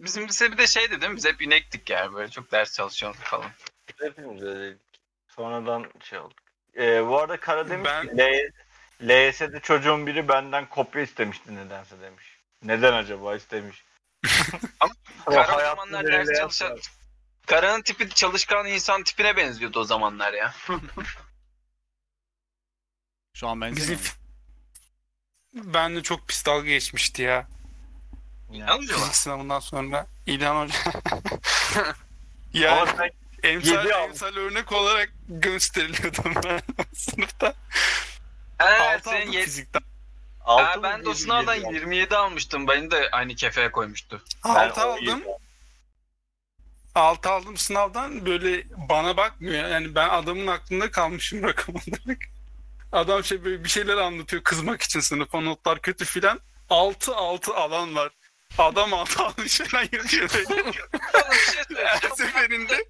Bizim lise bir de şeydi değil mi? Biz hep inektik yani böyle çok ders çalışıyorduk falan. Hepimiz öyleydik. Sonradan şey oldu. Ee, bu arada Kara demiş Ben- ki LYS'de çocuğun biri benden kopya istemişti nedense demiş. Neden acaba istemiş? Ama Kara o zamanlar ders çalışan... Kara'nın tipi çalışkan insan tipine benziyordu o zamanlar ya. Şu an Bizim benzemiyor. mu? ben de çok pis dalga geçmişti ya. Yani. Fizik sınavından sonra İlhan Hoca. ya Ama sen emsal, emsal örnek olarak gösteriliyordum ben sınıfta. He, Altı senin aldım ye- fizikten. altı ben de o sınavdan yedi aldım? 27 almıştım. Beni de aynı kefeye koymuştu. Ben Altı on aldım. yedi altı aldım sınavdan böyle bana bakmıyor. Yani ben adamın aklında kalmışım rakam olarak. Adam şey böyle bir şeyler anlatıyor kızmak için sınıfa notlar kötü filan. Altı altı alan var. Adam altı almış falan yazıyor. böyle. Oğlum bir şey Her söyleyeceğim. seferinde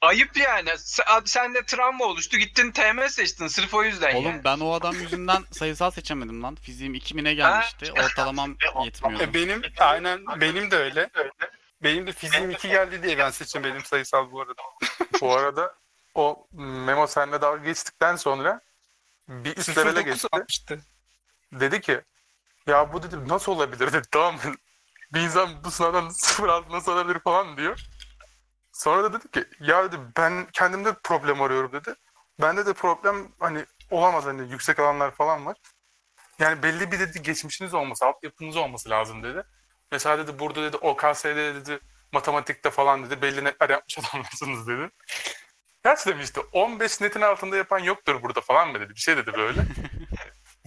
Ayıp yani. Sen, sende travma oluştu. Gittin TM seçtin. Sırf o yüzden Oğlum yani. ben o adam yüzünden sayısal seçemedim lan. Fiziğim 2000'e gelmişti. Ortalamam yetmiyordu. E, benim aynen benim de öyle. Benim de fiziğim 2 geldi diye ben seçemedim sayısal bu arada. Bu arada o Memo seninle dalga geçtikten sonra bir üst levele 09 geçti. almıştı. Dedi ki ya bu dedi nasıl olabilir dedi tamam mı? Bir insan bu sınavdan sıfır altı nasıl alabilir falan diyor. Sonra da dedi ki ya dedi ben kendimde problem arıyorum dedi. Bende de problem hani olamaz hani yüksek alanlar falan var. Yani belli bir dedi geçmişiniz olması, altyapınız olması lazım dedi. Mesela dedi burada dedi OKS'de dedi matematikte falan dedi belli netler yapmış adamlarsınız dedi. Gerçi demişti 15 netin altında yapan yoktur burada falan mı dedi. Bir şey dedi böyle.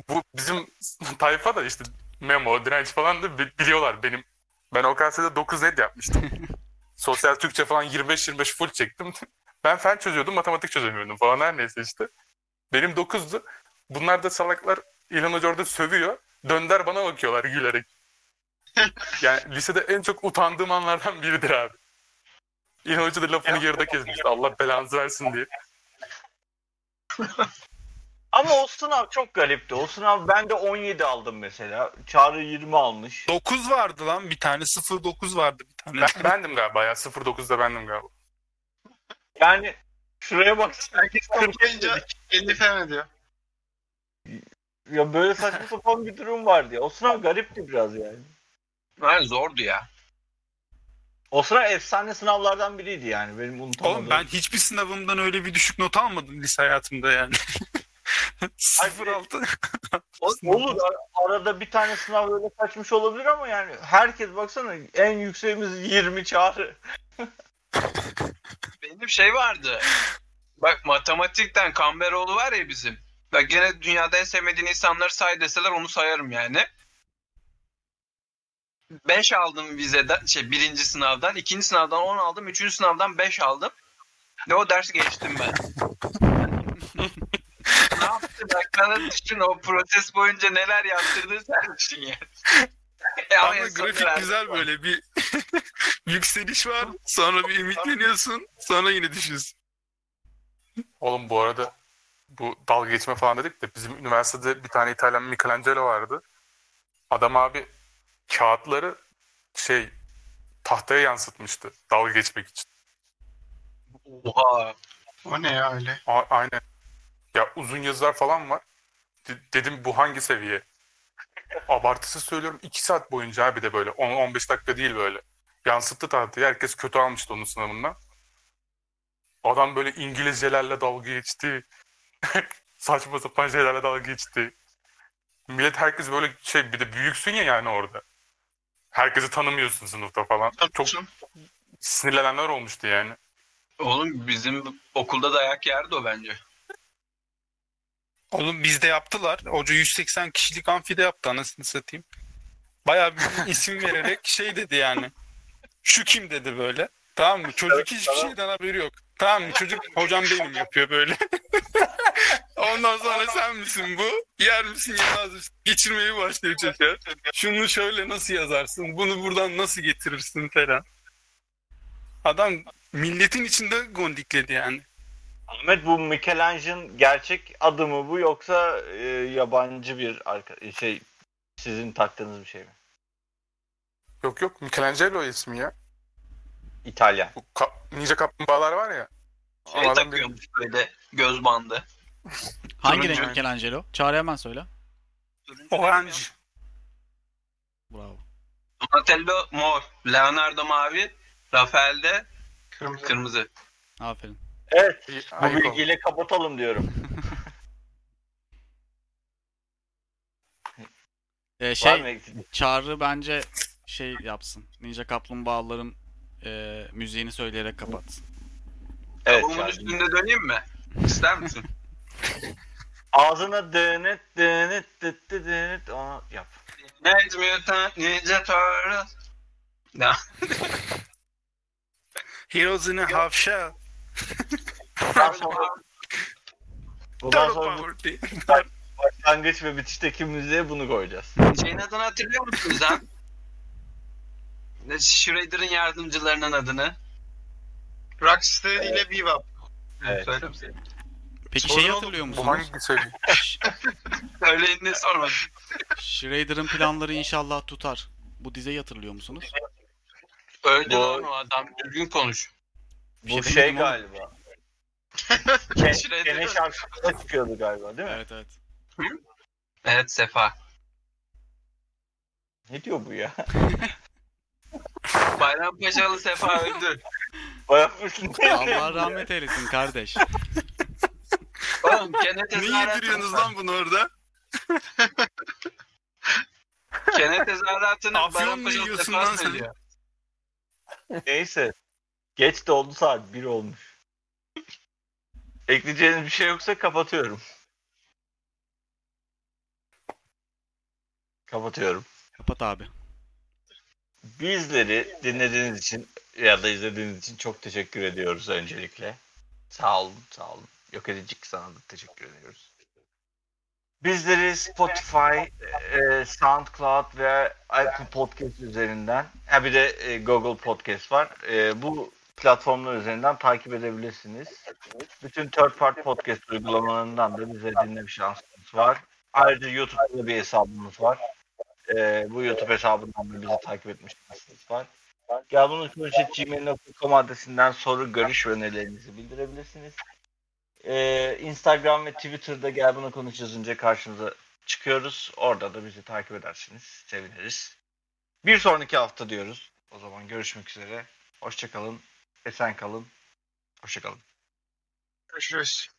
Bu bizim tayfa da işte memo, direnç falan da bi- biliyorlar benim. Ben OKS'de 9 net yapmıştım. Sosyal Türkçe falan 25-25 full çektim. Ben fen çözüyordum, matematik çözemiyordum falan her neyse işte. Benim 9'du. Bunlar da salaklar İlhan Hoca orada sövüyor. Dönder bana bakıyorlar gülerek. Yani lisede en çok utandığım anlardan biridir abi. İlhan Hoca da lafını yarıda kesmişti. Allah belanızı versin diye. Ama o sınav çok garipti. O sınav ben de 17 aldım mesela. Çağrı 20 almış. 9 vardı lan bir tane 09 vardı bir tane. Ben, bendim galiba ya. 09'da bendim galiba. Yani şuraya bak. Herkes toplayınca 50 falan ediyor. Ya böyle saçma sapan bir durum vardı ya. O sınav garipti biraz yani. Yani zordu ya. O sınav efsane sınavlardan biriydi yani. Benim unutamadığım. Oğlum ben hiçbir sınavımdan öyle bir düşük not almadım lise hayatımda yani. 06. Olur ar- arada bir tane sınav öyle kaçmış olabilir ama yani herkes baksana en yükseğimiz 20 çağrı. Benim şey vardı. Bak matematikten Kamberoğlu var ya bizim. Bak gene dünyada en sevmediğin insanları say deseler onu sayarım yani. 5 aldım vizeden, şey birinci sınavdan, ikinci sınavdan 10 aldım, üçüncü sınavdan 5 aldım. Ve o dersi geçtim ben. ne yaptı bak sana düşün o proses boyunca neler yaptırdın sen düşün ya. E Ama grafik güzel böyle bir yükseliş var. Sonra bir ümitleniyorsun. Sonra yine düşüyorsun. Oğlum bu arada bu dalga geçme falan dedik de bizim üniversitede bir tane İtalyan Michelangelo vardı. Adam abi kağıtları şey tahtaya yansıtmıştı dalga geçmek için. Oha. O ne ya öyle? A- aynen. Ya uzun yazılar falan var. De- dedim bu hangi seviye? Abartısız söylüyorum 2 saat boyunca abi de böyle 10-15 dakika değil böyle. Yansıttı tahtayı. Herkes kötü almıştı onun sınavından. Adam böyle İngilizcelerle dalga geçti. Saçma sapan şeylerle dalga geçti. Millet herkes böyle şey bir de büyüksün ya yani orada. Herkesi tanımıyorsun sınıfta falan. Çok Çok... sinirlenenler olmuştu yani. Oğlum bizim okulda dayak yerdi o bence. Oğlum bizde yaptılar. Hoca 180 kişilik amfide yaptı anasını satayım. Bayağı bir isim vererek şey dedi yani. Şu kim dedi böyle. Tamam mı? Çocuk hiçbir şeyden haberi yok. Tamam mı? Çocuk hocam benim yapıyor böyle. Ondan sonra sen misin bu? Yer misin yemez misin? Geçirmeye başlıyor çocuğa. Şunu şöyle nasıl yazarsın? Bunu buradan nasıl getirirsin falan. Adam milletin içinde gondikledi yani. Ahmet bu Michelangelo'nun gerçek adı mı bu yoksa e, yabancı bir arka şey sizin taktığınız bir şey mi? Yok yok Michelangelo ismi ya. İtalyan. Bu ka- ninja kaplumbağalar var ya. Şey takıyormuş böyle göz bandı. Hangi renk Michelangelo? Çağrı hemen söyle. Orange. Bravo. Donatello mor, Leonardo mavi, Rafael de Kırmızı. kırmızı. Aferin. Evet. bir Bu ayık ol. bilgiyle kapatalım diyorum. Ee, Var mı şey eksik? Çağrı bence şey yapsın. Ninja Kaplumbağaların e, müziğini söyleyerek kapatsın. Evet. Bunun Çağrı. üstünde döneyim mi? İster misin? Ağzına dönüt dönüt dıt dıt dönüt onu yap. Necmi Mutant Ninja Turtles. Heroes in a half shell. Bundan sonra, Total sonra başlangıç ve bitişteki müziğe bunu koyacağız. Şeyin adını hatırlıyor musunuz lan? Ne, Shredder'ın yardımcılarının adını. Rocksteady ile Bebop. Evet. Peki Sorun şeyi hatırlıyor musunuz? hangi söyleyeyim? Söyleyin ne sormadım. Shredder'ın planları inşallah tutar. Bu dizeyi hatırlıyor musunuz? Öldü Bu- lan o adam. Düzgün konuş. Bir Bu şey şey galiba. Shredder. Kene şarkısında çıkıyordu galiba değil mi? Evet evet. Evet Sefa. Ne diyor bu ya? Bayrampaşalı Sefa öldü. Bayağı Allah rahmet eylesin kardeş. Oğlum Ne tezahüratını, yediriyorsunuz lan bunu orada? Kene tezahüratını Afyon mu Bayrampaşalı yiyorsun Sefa lan sen? Neyse. Geç de oldu saat. 1 olmuş. Ekleyeceğiniz bir şey yoksa kapatıyorum. Kapatıyorum. Kapat abi. Bizleri dinlediğiniz için ya da izlediğiniz için çok teşekkür ediyoruz öncelikle. Sağ olun, sağ olun. Yok edicik sana da teşekkür ediyoruz. Bizleri Spotify, e, SoundCloud ve Apple Podcast üzerinden, ha bir de e, Google Podcast var. E, bu platformlar üzerinden takip edebilirsiniz. Bütün third party podcast uygulamalarından da bize dinleme şansınız var. Ayrıca YouTube'da bir hesabımız var. E, bu YouTube hesabından da bizi takip etmiş şansınız var. Gel bunu gmail.com adresinden soru, görüş ve önerilerinizi bildirebilirsiniz. Ee, Instagram ve Twitter'da gel bunu konuş yazınca karşınıza çıkıyoruz. Orada da bizi takip edersiniz. Seviniriz. Bir sonraki hafta diyoruz. O zaman görüşmek üzere. Hoşçakalın. Esen kalın. Hoşçakalın. Görüşürüz.